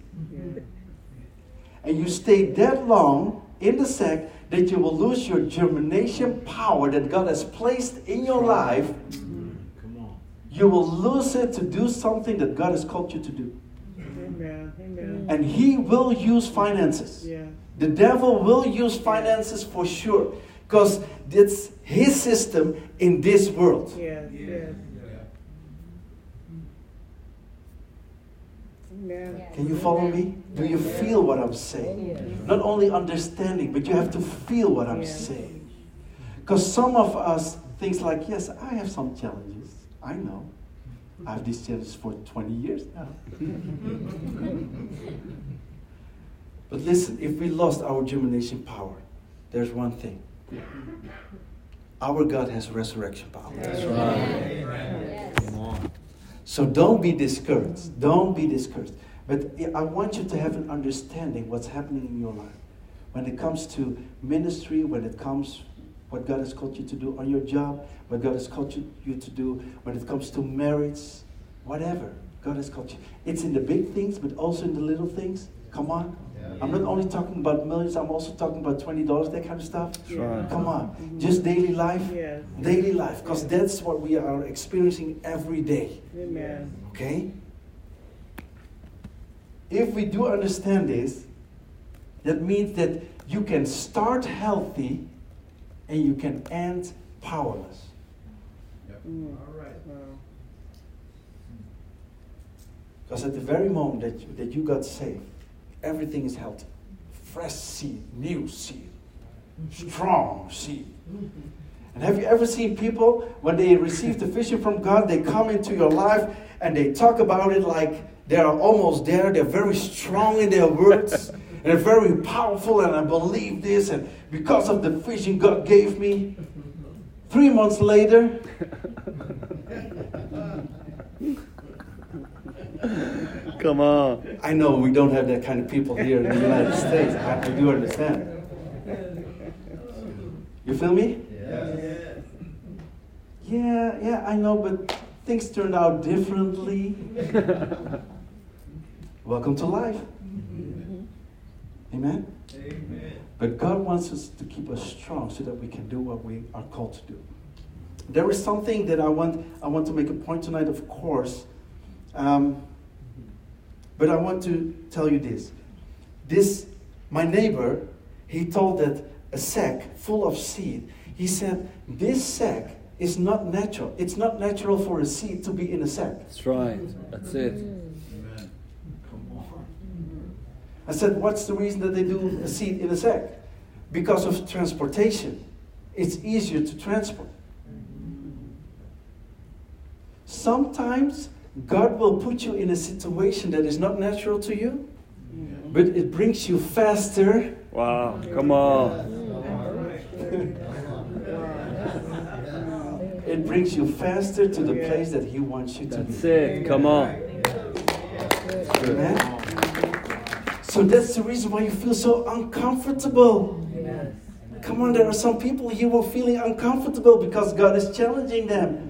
S2: And you stay that long in the sack that you will lose your germination power that God has placed in your life mm-hmm.
S4: Come on.
S2: you will lose it to do something that God has called you to do.
S5: Amen. Amen. Amen.
S2: And he will use finances.
S5: Yeah.
S2: The devil will use finances for sure. Because it's his system in this world.
S5: Yes. Yes. Amen.
S2: Can you follow me? Do you feel what I'm saying? Not only understanding, but you have to feel what I'm saying. Because some of us thinks like, yes, I have some challenges. I know. I have these challenges for 20 years now. but listen, if we lost our germination power, there's one thing. Our God has resurrection power.
S3: That's right.
S4: Come on.
S2: So don't be discouraged. Don't be discouraged. But I want you to have an understanding what's happening in your life. When it comes to ministry, when it comes what God has called you to do on your job, what God has called you, to do, when it comes to marriage, whatever God has called you. It's in the big things, but also in the little things. Come on. I'm not only talking about millions, I'm also talking about $20, that kind of stuff.
S3: That's right.
S2: Come on. Just daily life.
S5: Yes.
S2: Daily life, because that's what we are experiencing every day.
S5: Amen.
S2: Okay? If we do understand this, that means that you can start healthy and you can end powerless.
S5: Mm.
S6: All right.
S5: Wow.
S2: Because at the very moment that you, that you got saved, everything is healthy. Fresh seed, new seed, strong seed. And have you ever seen people, when they receive the vision from God, they come into your life and they talk about it like they are almost there, they're very strong in their words, and they're very powerful, and I believe this, and because of the vision God gave me. Three months later,
S3: Come on.
S2: I know we don't have that kind of people here in the United States. I, I do understand. You feel me?
S6: Yes.
S2: Yeah, yeah, I know, but things turned out differently. Welcome to life. Amen?
S6: Amen.
S2: But God wants us to keep us strong so that we can do what we are called to do. There is something that I want, I want to make a point tonight, of course. Um, but I want to tell you this. This, my neighbor, he told that a sack full of seed, he said, this sack is not natural. It's not natural for a seed to be in a sack.
S3: That's right. That's it.
S4: Amen. Come on.
S2: I said, what's the reason that they do a seed in a sack? Because of transportation. It's easier to transport. Sometimes God will put you in a situation that is not natural to you, but it brings you faster.
S3: Wow. Come on.
S2: It brings you faster to the place that He wants you to
S3: That's
S2: be.
S3: it. Come on.
S2: Amen. So that's the reason why you feel so uncomfortable. Come on, there are some people here who are feeling uncomfortable because God is challenging them.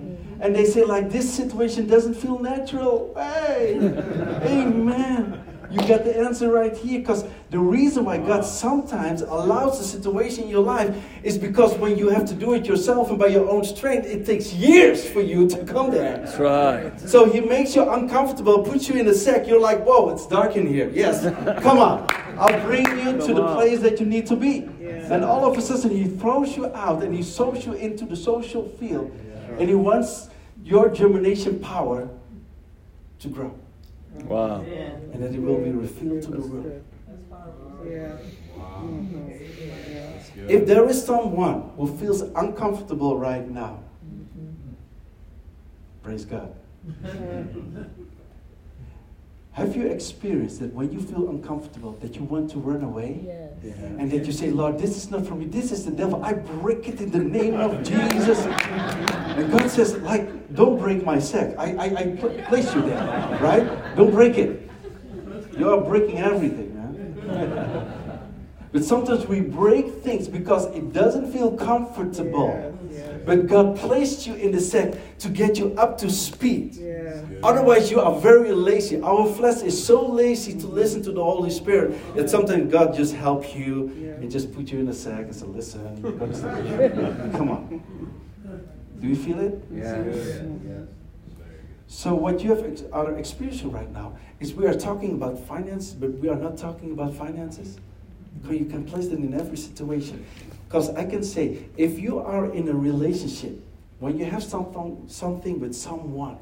S2: And they say, like, this situation doesn't feel natural. Hey, amen. You got the answer right here because the reason why God sometimes allows a situation in your life is because when you have to do it yourself and by your own strength, it takes years for you to come there.
S3: That's right.
S2: So he makes you uncomfortable, puts you in a sack. You're like, whoa, it's dark in here. Yes, come on. I'll bring you to the place that you need to be.
S5: Yeah.
S2: And all of a sudden, he throws you out and he sows you into the social field. And he wants your germination power to grow.
S3: Wow.
S2: And that it will be revealed to the world.
S5: Yeah.
S4: Wow.
S2: If there is someone who feels uncomfortable right now, mm-hmm. praise God. Have you experienced that when you feel uncomfortable, that you want to run away?
S3: Yeah.
S2: And that you say, Lord, this is not from me, this is the devil. I break it in the name of Jesus. And God says, like, don't break my sack. I, I, I pl- place you there, right? Don't break it. You are breaking everything, man. But sometimes we break things because it doesn't feel comfortable.
S5: Yes, yes.
S2: But God placed you in the sack to get you up to speed.
S5: Yeah.
S2: Otherwise, you are very lazy. Our flesh is so lazy to listen to the Holy Spirit that sometimes God just help you
S5: Yeah.
S2: and just put you in a sack and say, "Listen, you're gonna stay." come on." Do you feel it?
S3: Yeah.
S6: Yes.
S2: So what you have ex- are experiencing right now is we are talking about finance, but we are not talking about finances. Because you can place them in every situation. Because I can say, if you are in a relationship, when you have something, something with someone,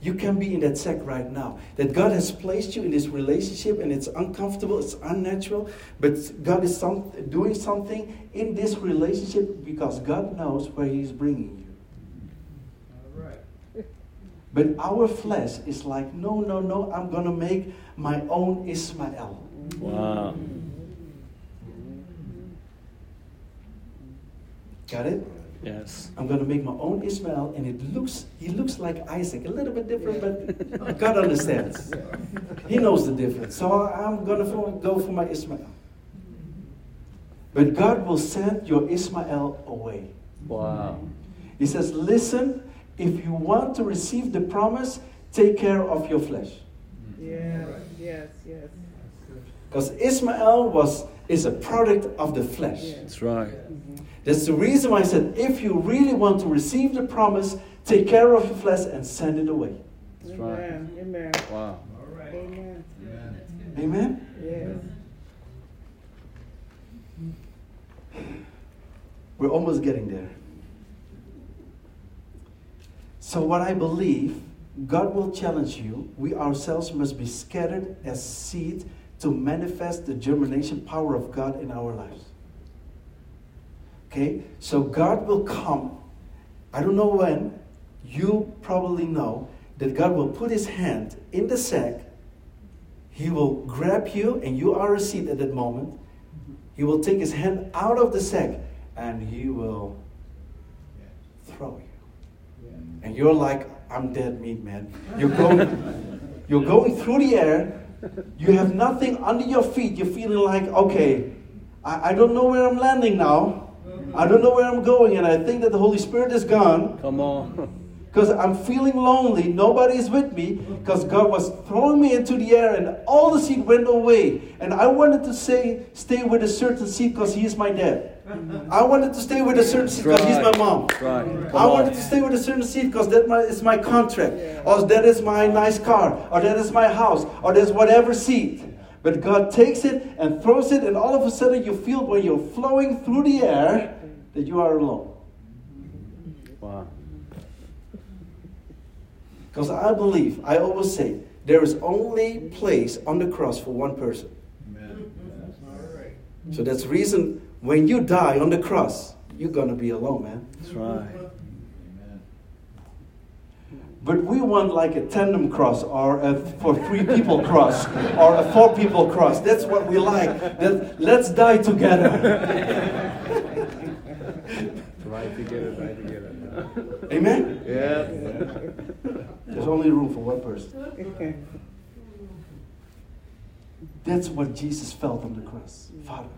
S2: you can be in that sack right now. That God has placed you in this relationship and it's uncomfortable, it's unnatural, but God is some, doing something in this relationship because God knows where He's bringing you.
S6: All right.
S2: But our flesh is like, no, no, no, I'm going to make my own Ishmael.
S3: Wow.
S2: Got it?
S3: Yes.
S2: I'm going to make my own Ishmael, and it looks, he looks like Isaac, a little bit different, but God understands. He knows the difference. So I'm going to go for my Ishmael. But God will send your Ishmael away.
S3: Wow.
S2: He says, listen, if you want to receive the promise, take care of your flesh.
S5: Yes, yes, yes.
S2: Because Ishmael was, is a product of the flesh.
S5: Yeah.
S3: That's right.
S2: That's the reason why I said, if you really want to receive the promise, take care of your flesh and send it away.
S3: That's right.
S5: Amen. Amen.
S3: Wow.
S6: All right.
S5: Amen.
S6: Amen.
S2: Amen?
S5: Yes.
S2: We're almost getting there. So, what I believe, God will challenge you. We ourselves must be scattered as seed to manifest the germination power of God in our lives. Okay? So, God will come. I don't know when. You probably know that God will put his hand in the sack. He will grab you, and you are a seed at that moment. He will take his hand out of the sack and he will throw you. And you're like, I'm dead meat, man. You're going, you're going through the air. You have nothing under your feet. You're feeling like, okay, I, I don't know where I'm landing now. I don't know where I'm going, and I think that the Holy Spirit is gone
S3: Come on.
S2: because I'm feeling lonely. Nobody is with me because God was throwing me into the air, and all the seed went away. And I wanted to say, stay with a certain seed because He is my dad. Mm-hmm. I wanted to stay with a certain seed because He's my mom.
S3: Right.
S2: I wanted
S3: on.
S2: to stay with a certain seed because that my, is my contract, or that is my nice car, or that is my house, or there's whatever seat. But God takes it and throws it, and all of a sudden you feel when you're flowing through the air that you are alone.
S3: Wow.
S2: Because I believe, I always say, there is only place on the cross for one person.
S6: Amen. All right.
S2: So that's the reason when you die on the cross, you're gonna be alone, man.
S3: That's right.
S6: Amen.
S2: But we want like a tandem cross or a for three people cross or a four people cross. That's what we like. That, let's die together.
S3: Right together, right together.
S2: Amen?
S3: Yeah.
S2: There's only room for one person. Okay. That's what Jesus felt on the cross. Father,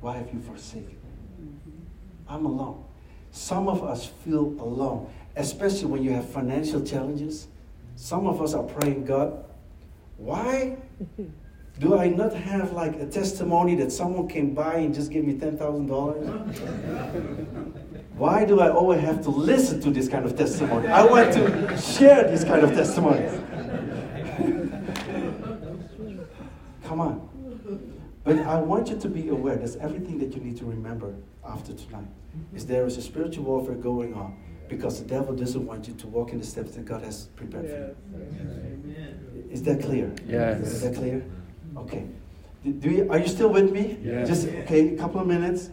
S2: why have you forsaken me? I'm alone. Some of us feel alone, especially when you have financial challenges. Some of us are praying, God, why do I not have like a testimony that someone came by and just gave me $10,000? Why do I always have to listen to this kind of testimony? I want to share this kind of testimony. Come on. But I want you to be aware there's everything that you need to remember after tonight. Is there is a spiritual warfare going on because the devil doesn't want you to walk in the steps that God has prepared for you.
S6: Amen.
S2: Is that clear?
S3: Yes.
S2: Is that clear? Okay. Do do you, are you still with me?
S3: Yes.
S2: Just okay, a couple of minutes.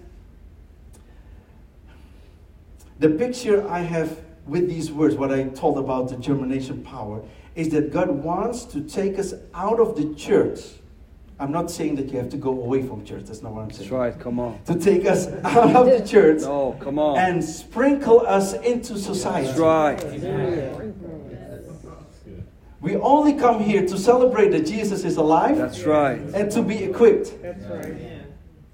S2: The picture I have with these words, what I told about the germination power, is that God wants to take us out of the church. I'm not saying that you have to go away from church. That's not what I'm saying.
S3: That's right. Come on.
S2: To take us out of the church
S3: No, come on.
S2: and sprinkle us into society.
S3: That's right.
S2: We only come here to celebrate that Jesus is alive
S3: That's right.
S2: and to be equipped.
S5: That's right.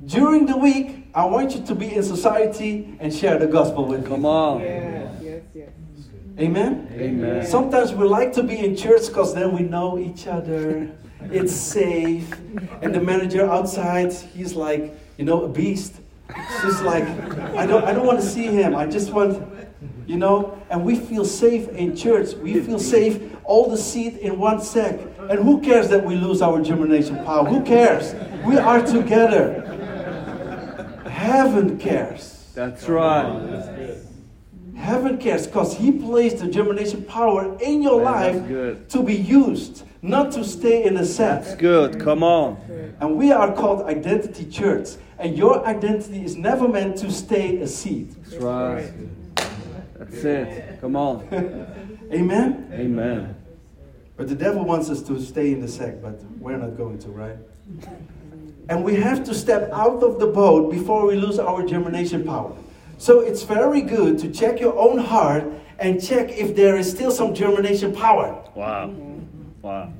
S2: During the week, I want you to be in society and share the gospel with
S3: Come
S2: me.
S3: on.
S5: Yes, yes, yes.
S2: Amen?
S3: Amen.
S2: Sometimes we like to be in church because then we know each other. It's safe. And the manager outside, he's like, you know, a beast. It's just like, I don't, I don't want to see him. I just want, You know, and we feel safe in church. We feel safe, all the seed in one sack. And who cares that we lose our germination power? Who cares? We are together. Heaven cares.
S3: That's right.
S2: Heaven cares because He placed the germination power in your
S3: Man,
S2: life to be used, not to stay in a
S3: That's good. Come on.
S2: And we are called Identity Church. And your identity is never meant to stay a seed.
S3: That's right. That's it. Come on.
S2: Amen?
S3: Amen.
S2: But the devil wants us to stay in the sack, but we're not going to, right? And we have to step out of the boat before we lose our germination power. So it's very good to check your own heart and check if there is still some germination power.
S3: Wow. Wow.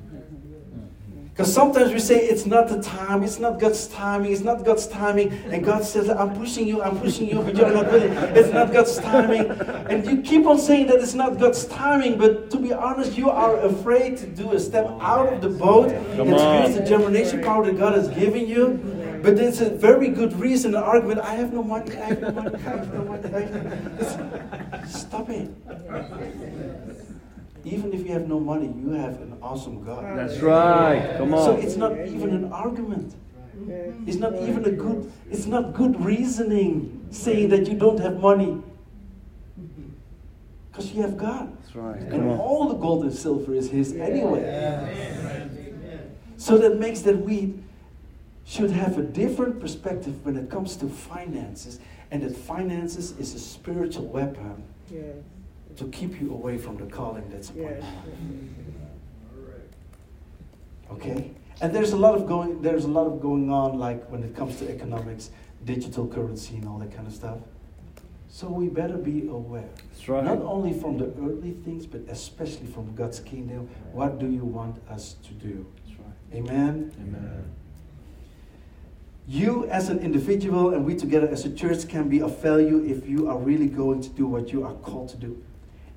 S2: Because sometimes we say it's not the time, it's not God's timing, it's not God's timing, and God says, I'm pushing you, I'm pushing you, but you're not willing. It's not God's timing. And you keep on saying that it's not God's timing, but to be honest, you are afraid to do a step out of the boat
S3: Come
S2: and
S3: on.
S2: use the germination power that God has given you. But it's a very good reason, an argument. I have no money, I have no money, I have no money. I have no... Stop it. Even if you have no money, you have an awesome God.
S3: That's right. Come on.
S2: So it's not even an argument. It's not even a good, it's not good reasoning saying that you don't have money. Because you have God.
S3: That's right. Come
S2: And
S3: on.
S2: all the gold and silver is His anyway. So that makes that we should have a different perspective when it comes to finances. And that finances is a spiritual weapon
S5: Yes.
S2: To keep you away from the calling that's upon
S5: Yes.
S2: you. Okay? And there's a lot of going there's a lot of going on like when it comes to economics, digital currency and all that kind of stuff. So we better be aware.
S3: That's right.
S2: Not only from the earthly things, but especially from God's kingdom. What do you want us to do?
S3: That's right.
S2: Amen.
S3: Amen.
S2: You as an individual and we together as a church can be of value if you are really going to do what you are called to do.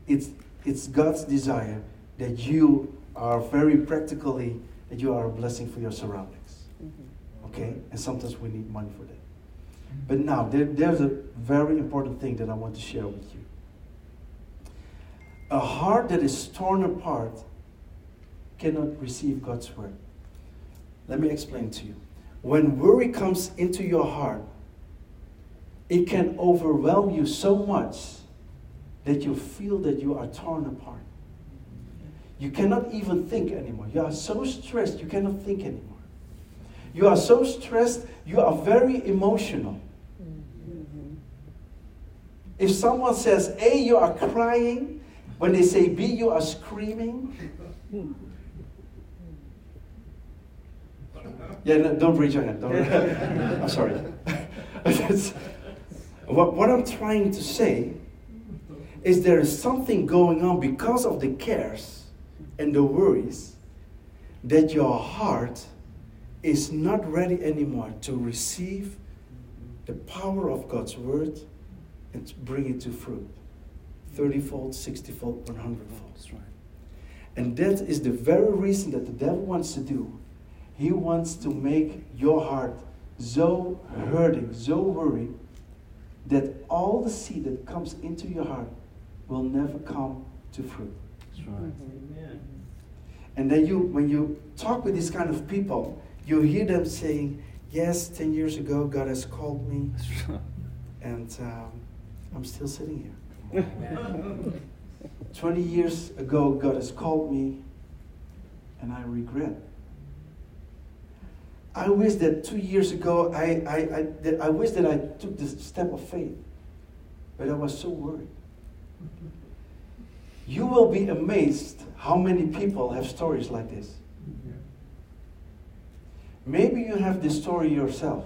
S2: It's it's God's desire that you are very practically that you are a blessing for your surroundings. Mm-hmm. Okay? And sometimes we need money for that. But now there, there's a very important thing that I want to share with you. A heart that is torn apart cannot receive God's word. Let me explain to you. When worry comes into your heart, it can overwhelm you so much that you feel that you are torn apart. You cannot even think anymore. You are so stressed, you cannot think anymore. You are so stressed, you are very emotional. If someone says A, you are crying. When they say B, you are screaming. Yeah, no, don't raise your hand. I'm sorry. What, what I'm trying to say is there is something going on because of the cares and the worries that your heart is not ready anymore to receive the power of God's word and bring it to fruit 30 fold, 60 fold, 100 fold.
S3: Right.
S2: And that is the very reason that the devil wants to do. He wants to make your heart so hurting, so worried, that all the seed that comes into your heart will never come to fruit.
S3: That's right. Amen.
S2: And then you, when you talk with these kind of people, you hear them saying, "Yes, ten years ago God has called me, and um, I'm still sitting here. Twenty years ago God has called me, and I regret. I wish that two years ago I, I, I, that I wish that I took this step of faith, but I was so worried. You will be amazed how many people have stories like this. Maybe you have this story yourself.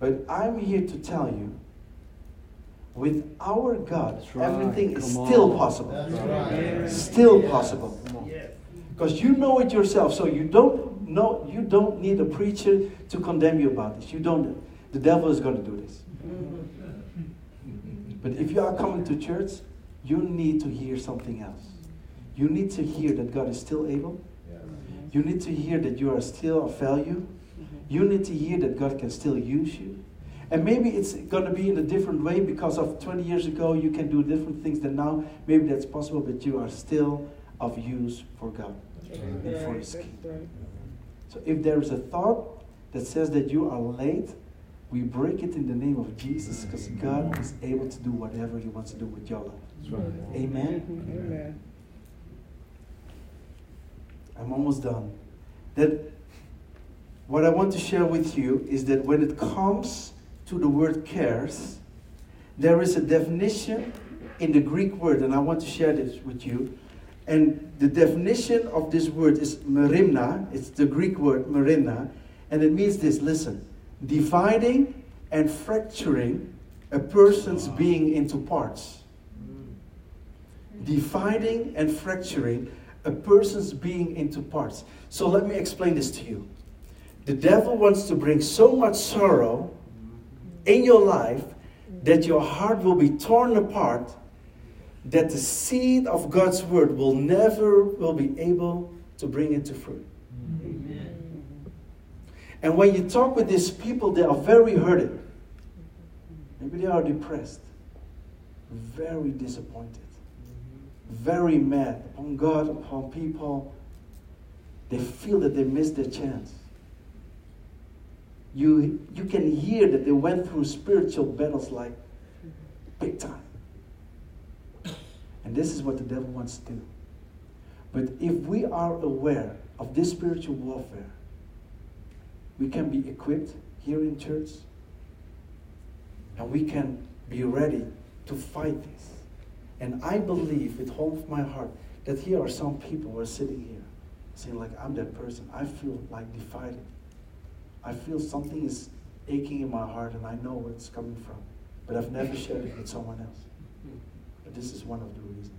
S2: But I'm here to tell you with our God,
S3: right.
S2: everything is
S3: Come
S2: still
S3: on.
S2: possible. Still possible. Because you know it yourself, so you don't know you don't need a preacher to condemn you about this. You don't. The devil is going to do this. Mm-hmm. But if you are coming to church, you need to hear something else. You need to hear that God is still able. You need to hear that you are still of value. Mm-hmm. You need to hear that God can still use you. And maybe it's going to be in a different way because of 20 years ago you can do different things than now. Maybe that's possible, but you are still of use for God and for His kingdom. So if there is a thought that says that you are late, we break it in the name of Jesus because God is able to do whatever He wants to do with your life.
S3: Right.
S2: Amen.
S5: Amen.
S2: I'm almost done. That what I want to share with you is that when it comes to the word cares, there is a definition in the Greek word, and I want to share this with you. And the definition of this word is merimna. It's the Greek word merimna, and it means this. Listen, dividing and fracturing a person's being into parts. Dividing and fracturing a person's being into parts. So let me explain this to you. The devil wants to bring so much sorrow in your life that your heart will be torn apart that the seed of God's word will never will be able to bring it to fruit. Mm. And when you talk with these people, they are very hurted. Maybe they are depressed, very disappointed, very mad upon God, upon people. They feel that they missed their chance. You, you can hear that they went through spiritual battles like big time. And this is what the devil wants to do. But if we are aware of this spiritual warfare, we can be equipped here in church and we can be ready to fight this. And I believe with all of my heart that here are some people who are sitting here saying, like, I'm that person. I feel like divided. I feel something is aching in my heart and I know where it's coming from. But I've never shared it with someone else. But this is one of the reasons.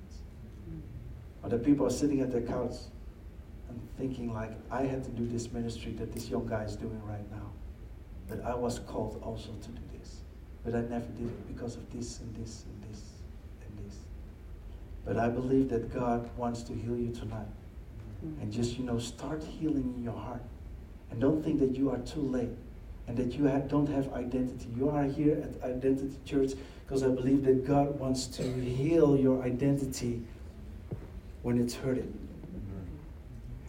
S2: Other people are sitting at their couch thinking like, I had to do this ministry that this young guy is doing right now. But I was called also to do this. But I never did it because of this and this and this and this. But I believe that God wants to heal you tonight. Mm-hmm. And just, you know, start healing in your heart. And don't think that you are too late and that you ha- don't have identity. You are here at Identity Church because I believe that God wants to heal your identity when it's hurting.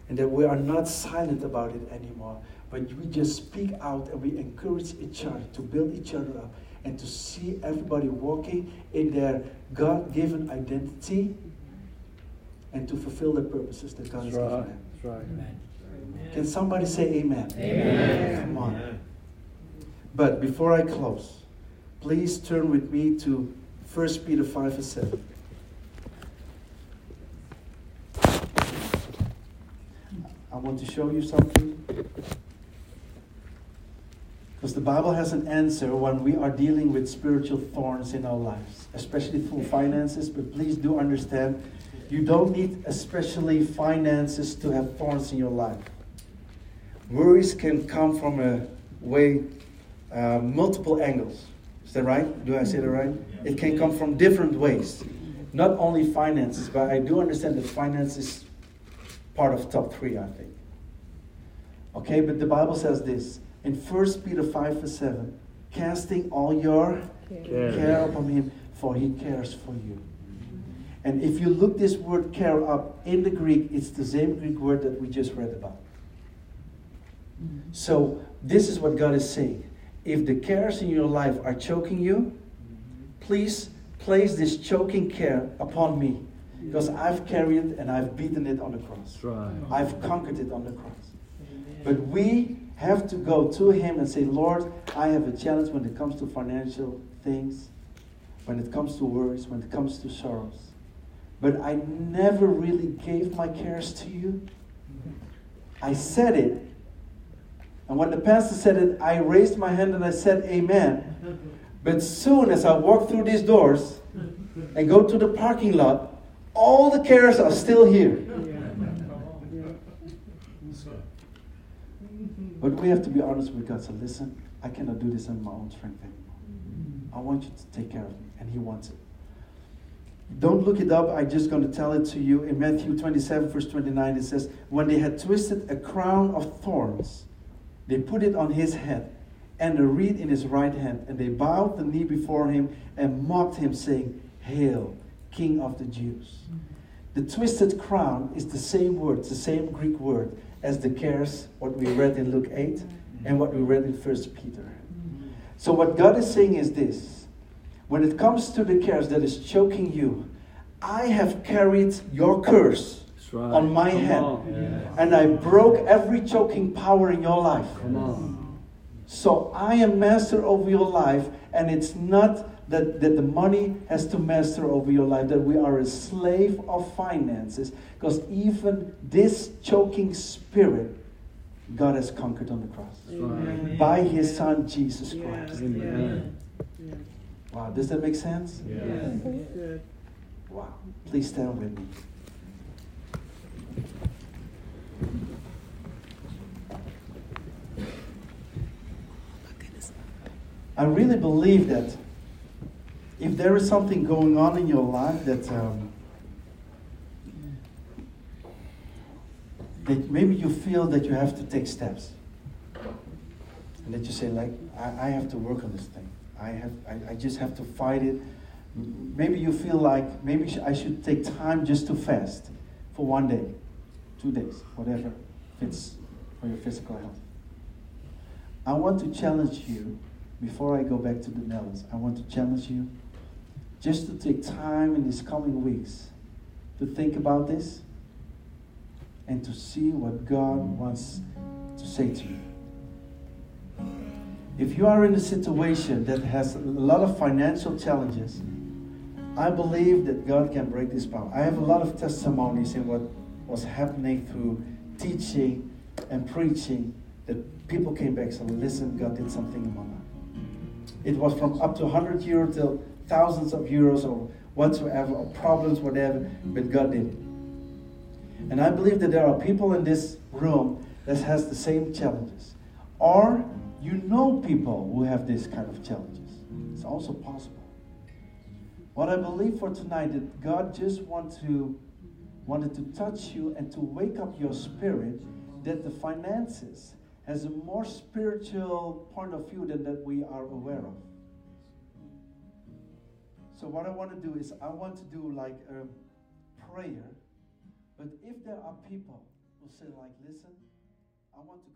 S2: And that we are not silent about it anymore, but we just speak out and we encourage each other to build each other up and to see everybody walking in their God given identity and to fulfill the purposes that God
S3: That's
S2: has given
S3: right.
S2: them.
S3: That's right.
S2: Can somebody say amen?
S5: Amen.
S2: Come on. But before I close, please turn with me to 1 Peter 5 and 7. I want to show you something. Because the Bible has an answer when we are dealing with spiritual thorns in our lives, especially through finances. But please do understand, you don't need especially finances to have thorns in your life. Worries can come from a way, uh, multiple angles. Is that right? Do I say that right? It can come from different ways. Not only finances, but I do understand that finance is part of top three, I think. Okay, but the Bible says this in 1 Peter 5 verse 7 casting all your
S3: Care.
S2: care upon him, for he cares for you. And if you look this word care up in the Greek, it's the same Greek word that we just read about. So, this is what God is saying. If the cares in your life are choking you, please place this choking care upon me. Because I've carried it and I've beaten it on the cross.
S3: Right.
S2: I've conquered it on the cross. But we have to go to Him and say, Lord, I have a challenge when it comes to financial things, when it comes to worries, when it comes to sorrows. But I never really gave my cares to you. I said it. And when the pastor said it, I raised my hand and I said, Amen. But soon as I walk through these doors and go to the parking lot, all the cares are still here. But we have to be honest with God. So listen, I cannot do this on my own strength anymore. I want you to take care of me, and He wants it. Don't look it up. I'm just going to tell it to you. In Matthew 27, verse 29, it says, When they had twisted a crown of thorns, they put it on his head and a reed in his right hand. And they bowed the knee before him and mocked him, saying, Hail, King of the Jews. The twisted crown is the same word, the same Greek word as the cares, what we read in Luke 8 and what we read in 1 Peter. So, what God is saying is this when it comes to the cares that is choking you, I have carried your curse
S3: right.
S2: on my
S3: Come
S2: head.
S3: on.
S2: and I broke every choking power in your life.
S3: Come on.
S2: So I am master over your life, and it's not that, that the money has to master over your life, that we are a slave of finances, because even this choking spirit, God has conquered on the cross
S5: Amen.
S2: by his son Jesus
S5: Yes,
S2: Christ.
S3: Amen.
S5: yes,
S2: Wow, does that make sense?
S5: yes, good.
S2: Wow. Please stand with me. I really believe that if there is something going on in your life that um, that maybe you feel that you have to take steps, and that you say like, I, I have to work on this thing. I have, I, I just have to fight it. Maybe you feel like maybe I should take time just to fast for one day, two days, whatever fits for your physical health. I want to challenge you before I go back to the Netherlands. I want to challenge you just to take time in these coming weeks to think about this and to see what God wants to say to you. If you are in a situation that has a lot of financial challenges, I believe that God can break this power. I have a lot of testimonies in what was happening through teaching and preaching that people came back and said, listen, God did something in my life. It was from up to 100 euro till thousands of euros or whatsoever, or problems, whatever, but God did. And I believe that there are people in this room that has the same challenges. Or you know people who have this kind of challenges. It's also possible. What I believe for tonight that God just want to wanted to touch you and to wake up your spirit that the finances has a more spiritual point of view than that we are aware of. So what I want to do is I want to do like a prayer, but if there are people who say like, listen, I want to